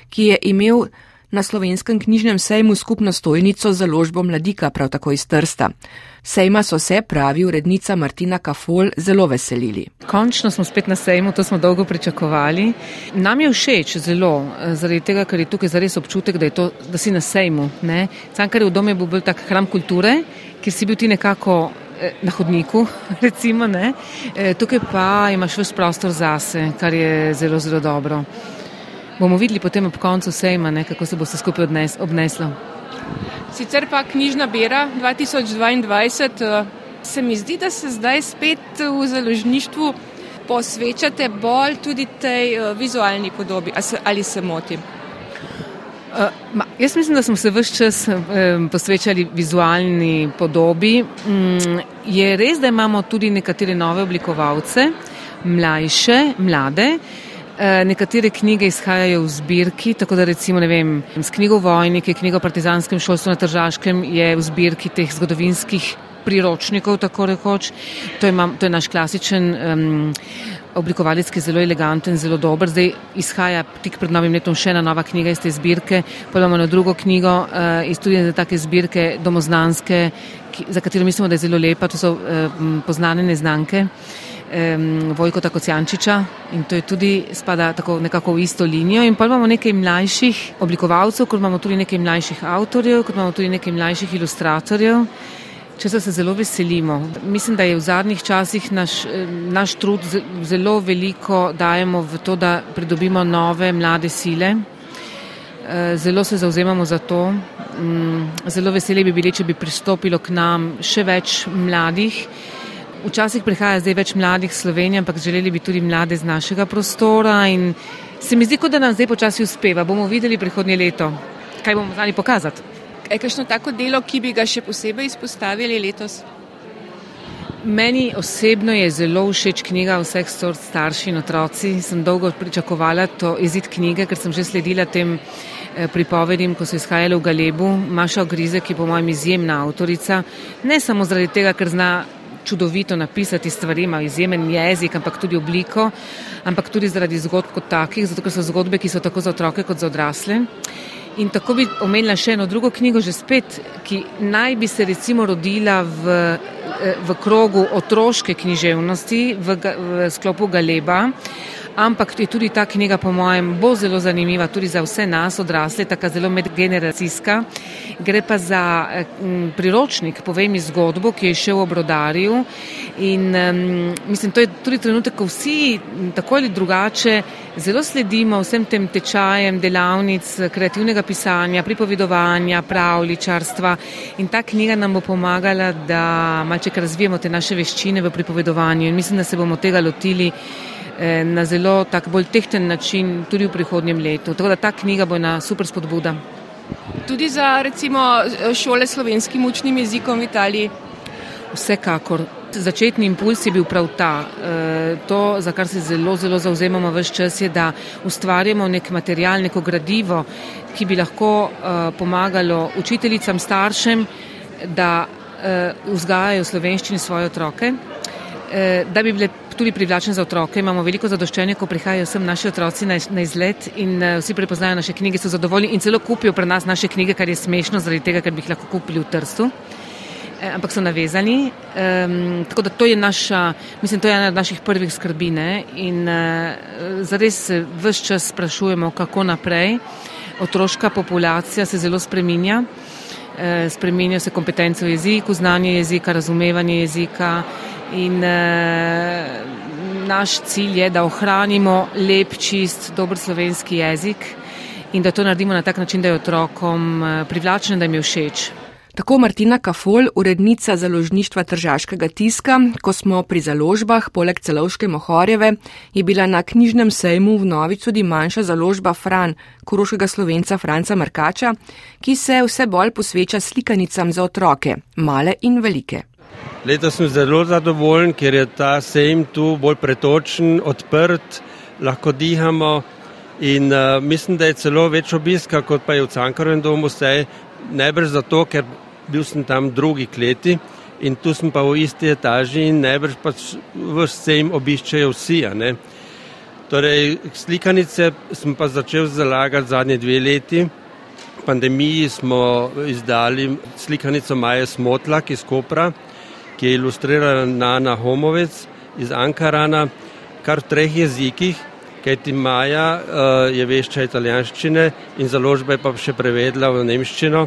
ki je imel na slovenskem knjižnem sejmu skupno stojnico založbo Mladika, prav tako iz Trsta. Sejma so se, pravi urednica Martina Kafol, zelo veselili. Končno smo spet na sejmu, to smo dolgo pričakovali. Nam je všeč zelo, eh, zaradi tega, ker je tukaj zares občutek, da, to, da si na sejmu. Cankar je v domu bil bolj tak hram kulture, kjer si bil ti nekako eh, na hodniku, <laughs> recimo, ne? Eh, tukaj pa imaš vse prostor zase, kar je zelo, zelo dobro. Bomo videli potem ob koncu sejma, ne, kako se bo vse skupaj odnes, obneslo. Sicer pa knjižna bera 2022 se mi zdi, da se zdaj spet v založništvu posvečate bolj tudi tej vizualni podobi. Ali se motim? Uh, ma, jaz mislim, da smo se vse čas um, posvečali vizualni podobi. Um, je res, da imamo tudi nekatere nove oblikovalce, mlajše, mlade. Uh, nekatere knjige izhajajo v zbirki, tako da recimo vem, s knjigo Vojnike, knjigo o partizanskem šolstvu na Tržaškem je v zbirki teh zgodovinskih priročnikov, tako rekoč. To je, to je naš klasičen um, oblikovalec, ki je zelo eleganten, zelo dober. Zdaj izhaja tik pred novim letom še ena nova knjiga iz te zbirke, pa imamo na drugo knjigo uh, iz tudi za take zbirke domoznanske, ki, za katero mislimo, da je zelo lepa, to so um, poznane neznanke. Um, Vojko Takocijančiča in to je tudi spada tako nekako v isto linijo in pa imamo nekaj mlajših oblikovalcev, kot imamo tudi nekaj mlajših avtorjev, kot imamo tudi nekaj mlajših ilustratorjev. Če se zelo veselimo. Mislim, da je v zadnjih časih naš, naš trud zelo veliko dajemo v to, da pridobimo nove mlade sile. Eh, zelo se zauzemamo za to. Mm, zelo veseli bi bili, če bi pristopilo k nam še več mladih. Včasih prihaja zdaj več mladih Slovenije, ampak želeli bi tudi mlade z našega prostora in se mi zdi, kot da nam zdaj počasi uspeva. Bomo videli prihodnje leto, kaj bomo znali pokazati. Je kakšno tako delo, ki bi ga še posebej izpostavili letos? Meni osebno je zelo všeč knjiga vseh sort starši in otroci. Sem dolgo pričakovala to izid knjige, ker sem že sledila tem eh, pripovedim, ko so izhajale v Galebu. Maša Ogrize, ki je po mojem izjemna avtorica, ne samo zaradi tega, ker zna čudovito napisati stvari, ima izjemen jezik, ampak tudi obliko, ampak tudi zaradi zgodb kot takih, zato ker so zgodbe, ki so tako za otroke kot za odrasle. In tako bi omenila še eno drugo knjigo, že spet, ki naj bi se recimo rodila v, eh, v krogu otroške književnosti v, v sklopu Galeba ampak je tudi ta knjiga, po mojem, bo zelo zanimiva tudi za vse nas odrasle, tako zelo medgeneracijska. Gre pa za m, priročnik, povem zgodbo, ki je šel v obrodarju in m, mislim, to je tudi trenutek, ko vsi tako ali drugače zelo sledimo vsem tem tečajem delavnic kreativnega pisanja, pripovedovanja, pravličarstva in ta knjiga nam bo pomagala, da malček razvijemo te naše veščine v pripovedovanju. In mislim, da se bomo tega lotili Eh, na zelo tak bolj tehten način tudi v prihodnjem letu. Tako da ta knjiga bo ena super spodbuda. Tudi za recimo šole s slovenskim učnim jezikom v Italiji? Vsekakor. Začetni impuls je bil prav ta. Eh, to, za kar se zelo, zelo zauzemamo vse čas, je, da ustvarjamo nek material, neko gradivo, ki bi lahko eh, pomagalo učiteljicam, staršem, da vzgajajo slovenščini svoje otroke, da bi bile tudi privlačen za otroke. Imamo veliko zadoščenja, ko prihajajo sem naši otroci na, na izlet in uh, vsi prepoznajo naše knjige, so zadovoljni in celo kupijo pri nas naše knjige, kar je smešno, zaradi tega, ker bi jih lahko kupili v Trstu. E, ampak so navezani. Um, tako da to je naša, mislim, to je ena od naših prvih skrbine in uh, zares se vse čas sprašujemo, kako naprej. Otroška populacija se zelo spreminja. Spreminjajo se kompetence v jeziku, znanje jezika, razumevanje jezika, In uh, naš cilj je, da ohranimo lep, čist, dober slovenski jezik in da to naredimo na tak način, da je otrokom uh, privlačen, da jim je všeč. Tako Martina Kafol, urednica založništva Tržaškega tiska, ko smo pri založbah, poleg celovške Mohorjeve, je bila na knjižnem sejmu v Novi tudi manjša založba Fran, koroškega slovenca Franca Markača, ki se vse bolj posveča slikanicam za otroke, male in velike. Letos sem zelo zadovoljen, ker je ta sejem tu bolj pretočen, odprt, lahko dihamo in uh, mislim, da je celo več obiska, kot pa je v Cankarovem domu, vse najbrž zato, ker bil sem tam drugi kleti in tu sem pa v isti etaži in najbrž pa vse sejem obiščejo vsi. Torej, slikanice sem pa začel zalagati zadnje dve leti. V pandemiji smo izdali slikanico Maje Smotlak iz Kopra ki je ilustrirana Nana Homovec iz Ankarana, kar v treh jezikih, kajti Maja uh, je vešča italijanščine in založba je pa še prevedla v nemščino,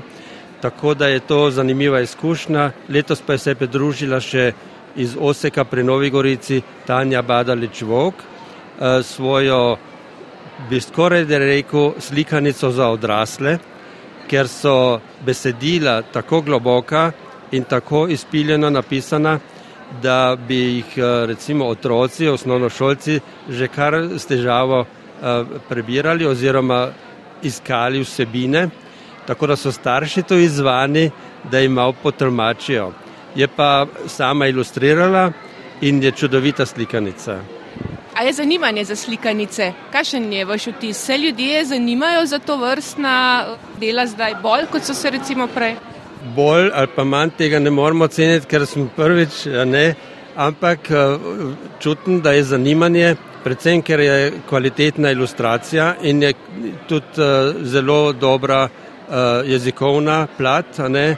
tako da je to zanimiva izkušnja. Letos pa je se pridružila še iz Oseka pri Novi Gorici Tanja Badalič Vok, uh, svojo, bi skoraj da rekel, slikanico za odrasle, ker so besedila tako globoka in tako izpiljeno napisana, da bi jih eh, recimo otroci, osnovnošolci že kar s težavo eh, prebirali oziroma iskali vsebine, tako da so starši to izvani, da jim malo potolmačijo. Je pa sama ilustrirala in je čudovita slikanica. A je zanimanje za slikanice? Kakšen je vaš vtis? Se ljudje zanimajo za to vrstna dela zdaj bolj, kot so se recimo prej? Bolj ali pa manj tega ne moramo oceniti, ker smo prvič, ne, ampak eh, čutim, da je zanimanje, predvsem ker je kvalitetna ilustracija in je tudi eh, zelo dobra eh, jezikovna plat, ne,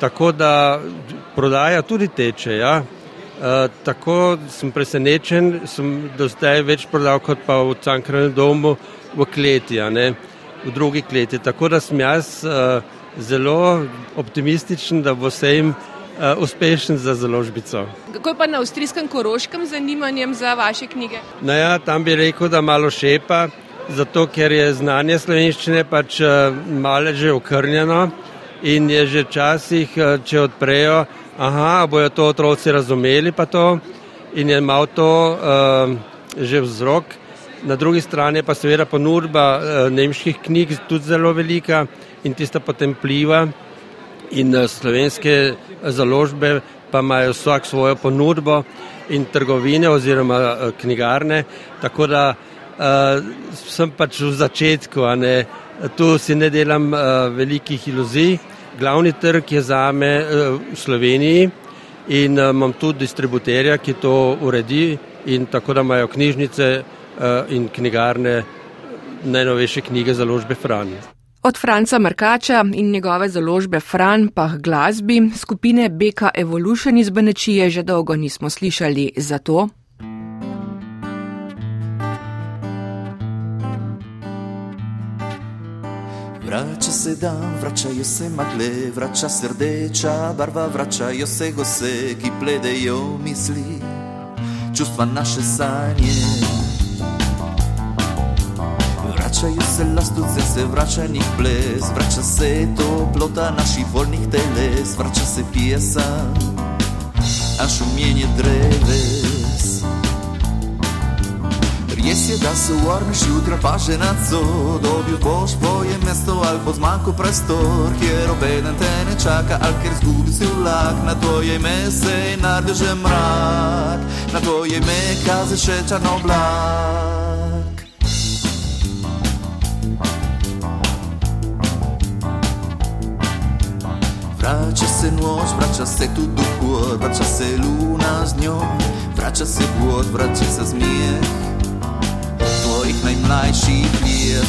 tako da prodaja tudi teče, ja. Uh, tako sem presenečen, sem do zdaj več prodal kot pa v Cankrajnem domu v kleti, v drugi kleti. Tako da sem jaz uh, zelo optimističen, da bo se jim uh, uspešen za založbico. Kako je pa na avstrijskem koroškem zanimanjem za vaše knjige? No ja, tam bi rekel, da malo šepa, zato ker je znanje slovenščine pač uh, malo že okrnjeno in je že včasih, uh, če odprejo, aha, bojo to otroci razumeli pa to in je malo to uh, že vzrok. Na drugi strani pa seveda ponudba nemških knjig tudi zelo velika in tista potem pliva in uh, slovenske založbe pa imajo vsak svojo ponudbo in trgovine oziroma uh, knjigarne, tako da uh, sem pač v začetku, a ne, tu si ne delam uh, velikih iluzij, Glavni trg je za me eh, v Sloveniji in eh, imam tudi distributerja, ki to uredi in tako da imajo knjižnice eh, in knjigarne najnovejše knjige založbe Fran. Od Franca Markača in njegove založbe Fran pa glasbi skupine Beka Evolution iz Benečije že dolgo nismo slišali, zato Vraća se dan, vraćaju se magle, vraća se rdeča barva, vraćaju se gose, ki pledejo misli, čustva naše sanje. Vraćaju se lastuce, se vraća njih ples, vraća se toplota naših voljnih teles, vraća se pjesan, a šumjenje dreves. Jes je da se pa že na co Dobil boš svoje mesto ali pod zmanjko prostor Kjer obeden te ne čaka ali ker zgubi si Na tvoje ime se je naredil že mrak. Na tvoje ime kaze še črno oblak Fracase noci, fracase tutto cuore, fracase luna z nią Fracase błot, fracase zmiech Twoich najmlajszych lat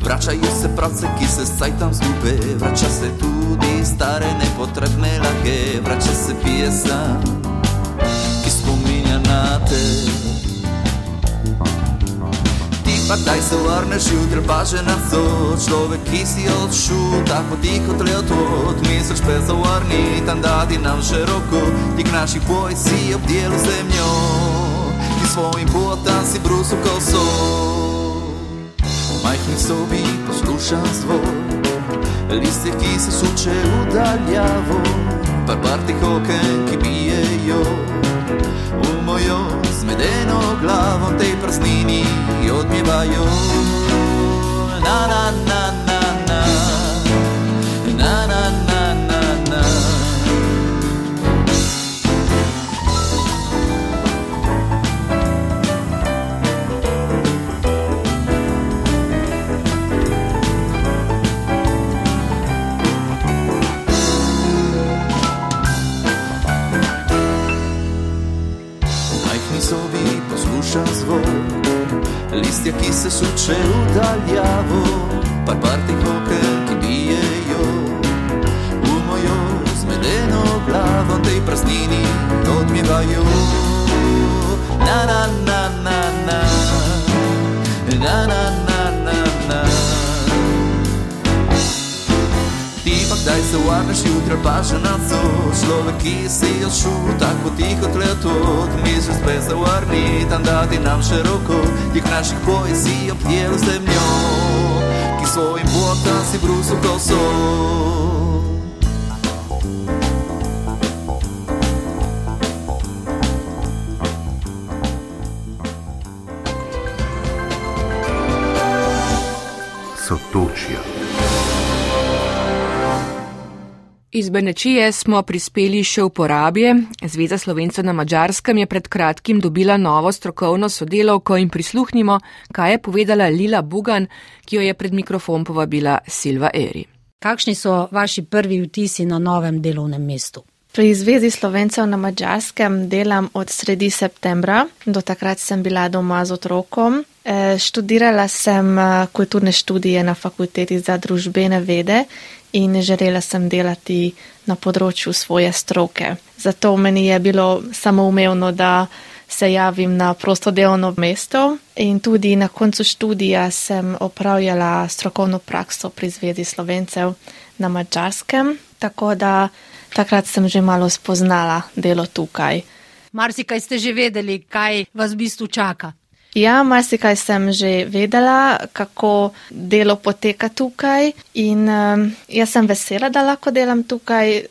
Wracaj se prace, kise z tam zguby Wraca se tudi stare nepotrebne lage Wraca se piesa, ki spominja na te. Pa daj se vrneš jutri pa že nocoj Človek, ki si odšel tako tiho tle odhod Misliš pe zavrni, tam dadi nam še roko. Tik naših boj si obdjelu zemljo. Ti svojim potam si brusu kao sol majhni sobi poslušam zvon. Liste, ki se suče v daljavo. Par partih oken, ki bijejo v mojo zmedeno glavo, tej prsnini odmjevajo. Na, na, na, na, na, listja, ki se suče v daljavo, par partih okel, ki bijejo v mojo zmedeno glavo, tej praznini odmjevajo. Na na na na na na. Na na daj se uvarneš jutra paže na co Človek, ki si još šu, tako tiho tletot Miže sve zavarni, tam dati nam široko. Tih naših poezija pjelu zemljom. Ki svojim botam si brusu kao sol. Iz Benečije smo prispeli še v porabje. Zveza Slovencev na Mačarskem je pred kratkim dobila novo strokovno sodelovko in prisluhnimo, kaj je povedala Lila Bugan, ki jo je pred mikrofon povabila Silva Eri. Kakšni so vaši prvi vtisi na novem delovnem mestu? Pri Zvezi Slovencev na Mačarskem delam od sredi septembra. Do takrat sem bila doma z otrokom. E, študirala sem e, kulturne študije na fakulteti za družbene vede in želela sem delati na področju svoje stroke. Zato meni je bilo samoumevno, da se javim na prosto delovno mesto in tudi na koncu študija sem opravljala strokovno prakso pri Zvezi Slovencev na Mačarskem, tako da takrat sem že malo spoznala delo tukaj. Marsikaj ste že vedeli, kaj vas v bistvu čaka. Ja, marsikaj sem že vedela, kako delo poteka tukaj in um, jaz sem vesela, da lahko delam tukaj,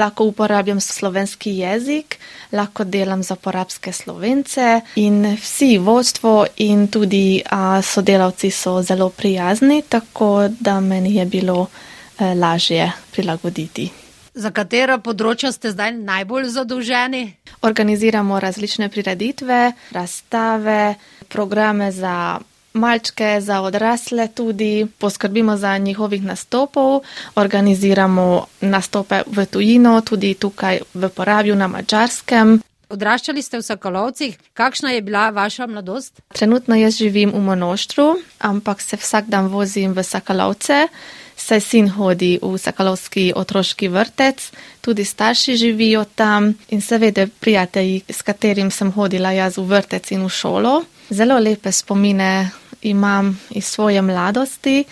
lahko uporabljam slovenski jezik, lahko delam za porabske slovence in vsi vodstvo in tudi uh, sodelavci so zelo prijazni, tako da meni je bilo uh, lažje prilagoditi. Za katera področja ste zdaj najbolj zadolženi? Organiziramo različne prireditve, razstave, programe za malčke, za odrasle tudi, poskrbimo za njihovih nastopov, organiziramo nastope v tujino, tudi tukaj v porabju na mačarskem. Odraščali ste v Sokolovcih, kakšna je bila vaša mladost? Trenutno jaz živim v Monoštru, ampak se vsak dan vozim v Sokolovce. Saj sin hodi v Sakalovski otroški vrtec, tudi starši živijo tam in seveda prijatelji, s katerim sem hodila jaz v vrtec in v šolo. Zelo lepe spomine imam iz svoje mladosti.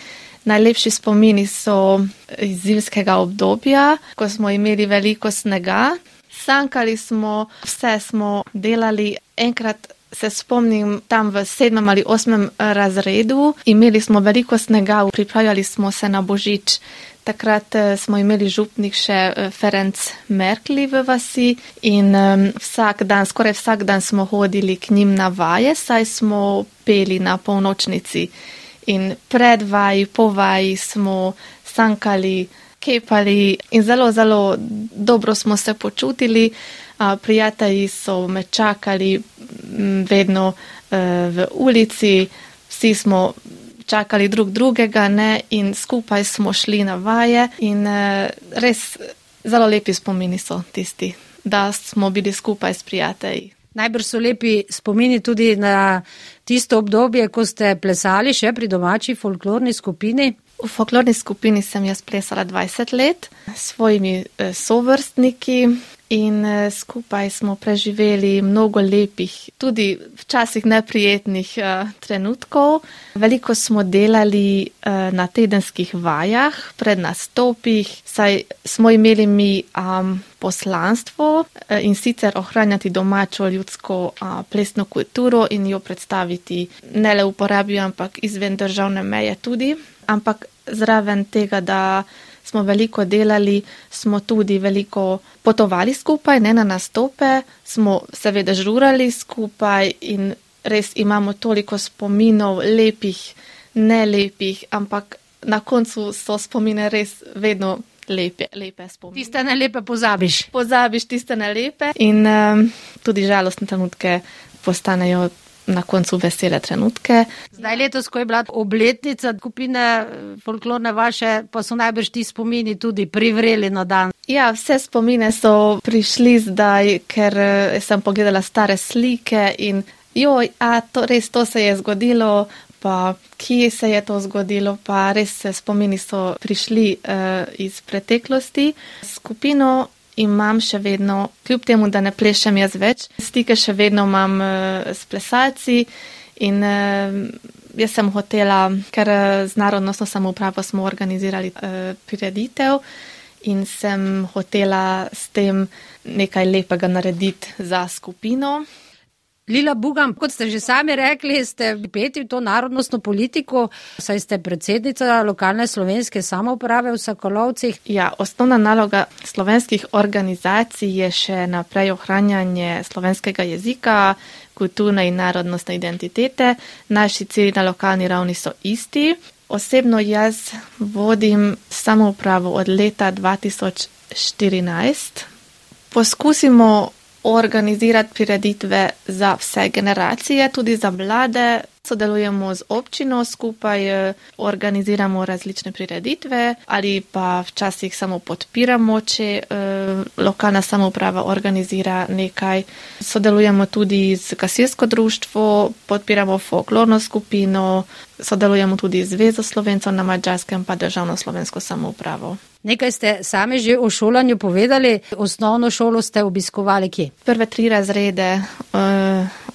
Najlepši spomini so iz zimskega obdobja, ko smo imeli veliko snega. Sankali smo, vse smo delali. Enkrat se spomnim tam v sedmem ali osmem razredu, imeli smo veliko snega, pripravljali smo se na božič. Takrat smo imeli župnik še Ferenc Merkli v vasi in vsak dan, skoraj vsak dan smo hodili k njim na vaje, saj smo peli na polnočnici. In pred vaji, po vaji smo sankali, kepali in zelo, zelo dobro smo se počutili. Prijatelji so me čakali vedno v ulici, vsi smo čakali drug drugega ne? in skupaj smo šli na vaje in res zelo lepi spomini so tisti, da smo bili skupaj s prijatelji. Najbrž so lepi spomini tudi na tisto obdobje, ko ste plesali še pri domači folklorni skupini. V folklorni skupini sem jaz plesala 20 let s svojimi sovrstniki in skupaj smo preživeli mnogo lepih, tudi včasih neprijetnih trenutkov. Veliko smo delali na tedenskih vajah, pred nastopih, saj smo imeli mi um, poslanstvo in sicer ohranjati domačo ljudsko uh, plesno kulturo in jo predstaviti ne le v uporabi, ampak izven državne meje tudi. Ampak zraven tega, da smo veliko delali, smo tudi veliko potovali skupaj, ne na nastope, smo seveda žurali skupaj in res imamo toliko spominov, lepih, nelepih, ampak na koncu so spomine res vedno lepe, lepe spomine. Tiste nelepe pozabiš. Pozabiš tiste nelepe in um, tudi žalostne trenutke postanejo na koncu vesele trenutke. Zdaj letos, ko je bila obletnica skupine folklorne vaše, pa so najbrž ti spomini tudi privreli na dan. Ja, vse spomine so prišli zdaj, ker sem pogledala stare slike in joj, a to res to se je zgodilo. Pa kje se je to zgodilo, pa res se spomini so prišli uh, iz preteklosti. Skupino imam še vedno, kljub temu, da ne plešem jaz več, stike še vedno imam uh, s plesalci in uh, jaz sem hotela, ker z narodnostno samoupravo smo organizirali uh, prireditev in sem hotela s tem nekaj lepega narediti za skupino. Lila Bugam, kot ste že sami rekli, ste peti v to narodnostno politiko, saj ste predsednica lokalne slovenske samouprave v Sokolovcih. Ja, osnovna naloga slovenskih organizacij je še naprej ohranjanje slovenskega jezika, kulturne in narodnostne identitete. Naši cilji na lokalni ravni so isti. Osebno jaz vodim samoupravo od leta 2014. Poskusimo organizirati prireditve za vse generacije, tudi za mlade. Sodelujemo z občino, skupaj eh, organiziramo različne prireditve ali pa včasih samo podpiramo, če eh, lokalna samouprava organizira nekaj. Sodelujemo tudi z gasilsko društvo, podpiramo folklorno skupino, sodelujemo tudi z Zvezo Slovencev na Mačarskem pa državno slovensko samoupravo. Nekaj ste sami že o šolanju povedali, osnovno šolo ste obiskovali kje? Prve tri razrede uh,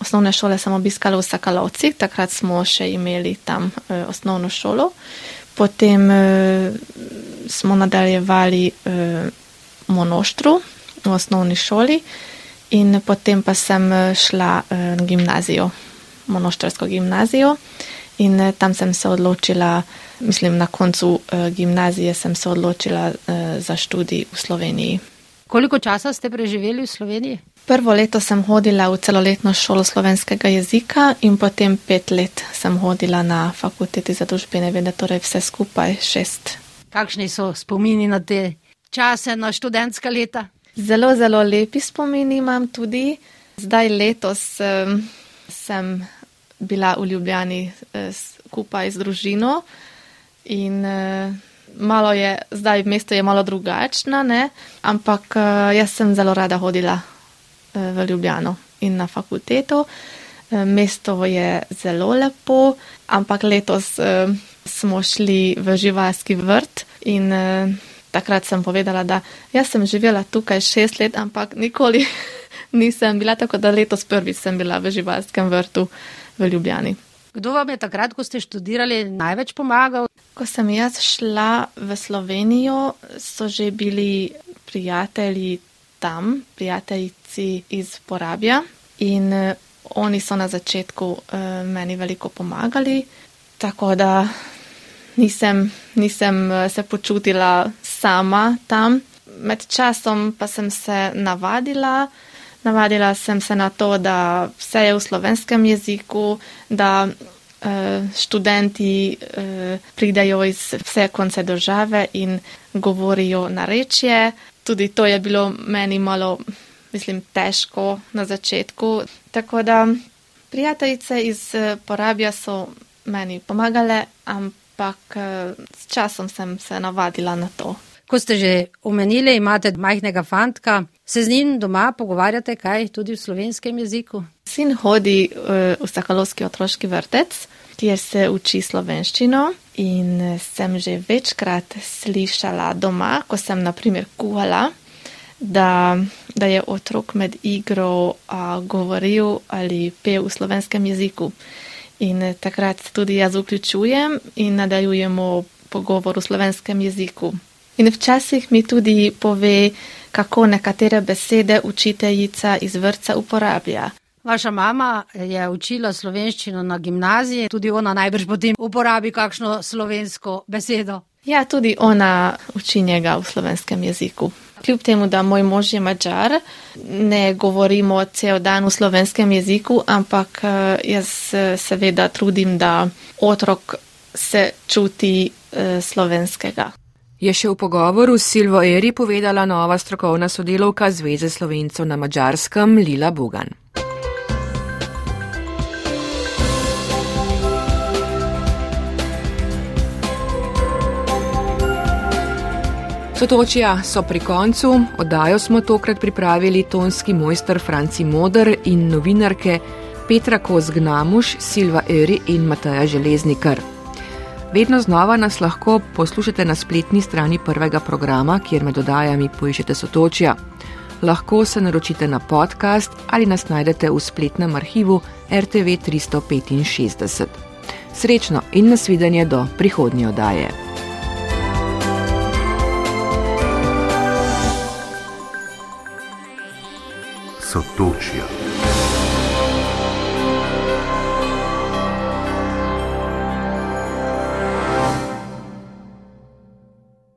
osnovne šole sem obiskala v Sakalovci, takrat smo še imeli tam uh, osnovno šolo. Potem uh, smo nadaljevali uh, monoštru v osnovni šoli in potem pa sem šla uh, na gimnazijo, monoštrsko gimnazijo in uh, tam sem se odločila mislim, na koncu uh, gimnazije sem se odločila uh, za študij v Sloveniji. Koliko časa ste preživeli v Sloveniji? Prvo leto sem hodila v celoletno šolo slovenskega jezika in potem pet let sem hodila na fakulteti za družbene vede, torej vse skupaj šest. Kakšni so spomini na te čase, na študentska leta? Zelo, zelo lepi spomini imam tudi. Zdaj letos um, sem bila v Ljubljani uh, skupaj z družino. In uh, malo je, zdaj mesto je malo drugačno, ampak uh, jaz sem zelo rada hodila v Ljubljano in na fakulteto. Mesto je zelo lepo, ampak letos smo šli v živalski vrt in takrat sem povedala, da jaz sem živela tukaj šest let, ampak nikoli <laughs> nisem bila tako, da letos prvič sem bila v živalskem vrtu v Ljubljani. Kdo vam je takrat, ko ste študirali, največ pomagal? Ko sem jaz šla v Slovenijo, so že bili prijatelji tam, prijateljici iz Porabja in uh, oni so na začetku uh, meni veliko pomagali, tako da nisem, nisem uh, se počutila sama tam. Med časom pa sem se navadila. Navadila sem se na to, da vse je v slovenskem jeziku, da uh, študenti uh, pridajo iz vse konce države in govorijo narečje. Tudi to je bilo meni malo, mislim, težko na začetku. Tako da prijateljice iz uh, Porabja so meni pomagale, ampak s časom sem se navadila na to. Ko ste že omenili, imate majhnega fantka, se z njim doma pogovarjate kaj tudi v slovenskem jeziku? Sin hodi uh, v Sakalovski otroški vrtec, kjer se uči slovenščino in sem že večkrat slišala doma, ko sem naprimer kuhala, da, da je otrok med igro uh, govoril ali pel v slovenskem jeziku. In takrat tudi jaz vključujem in nadaljujemo pogovor v slovenskem jeziku. In včasih mi tudi pove, kako nekatere besede učiteljica iz vrca uporablja. Vaša mama je učila slovenščino na gimnaziji, tudi ona najbrž potem uporabi kakšno slovensko besedo. Ja, tudi ona uči njega v slovenskem jeziku. Kljub temu, da moj mož je mačar, ne govorimo cel dan v slovenskem jeziku, ampak eh, jaz eh, seveda trudim, da otrok se čuti eh, slovenskega je še v pogovoru s Silvo Eri povedala nova strokovna sodelovka Zveze slovencev na mačarskem Lila Bugan. Sotočja so pri koncu, oddajo smo tokrat pripravili tonski mojster Franci Moder in novinarke Petra Kozgnamuš, Silva Eri in Mataja Železnikar. Vedno znova nas lahko poslušate na spletni strani prvega programa, kjer med oddajami poiščete sotočja. Lahko se naročite na podcast ali nas najdete v spletnem arhivu RTV 365. Srečno in nasvidenje do prihodnje oddaje. Sotočja.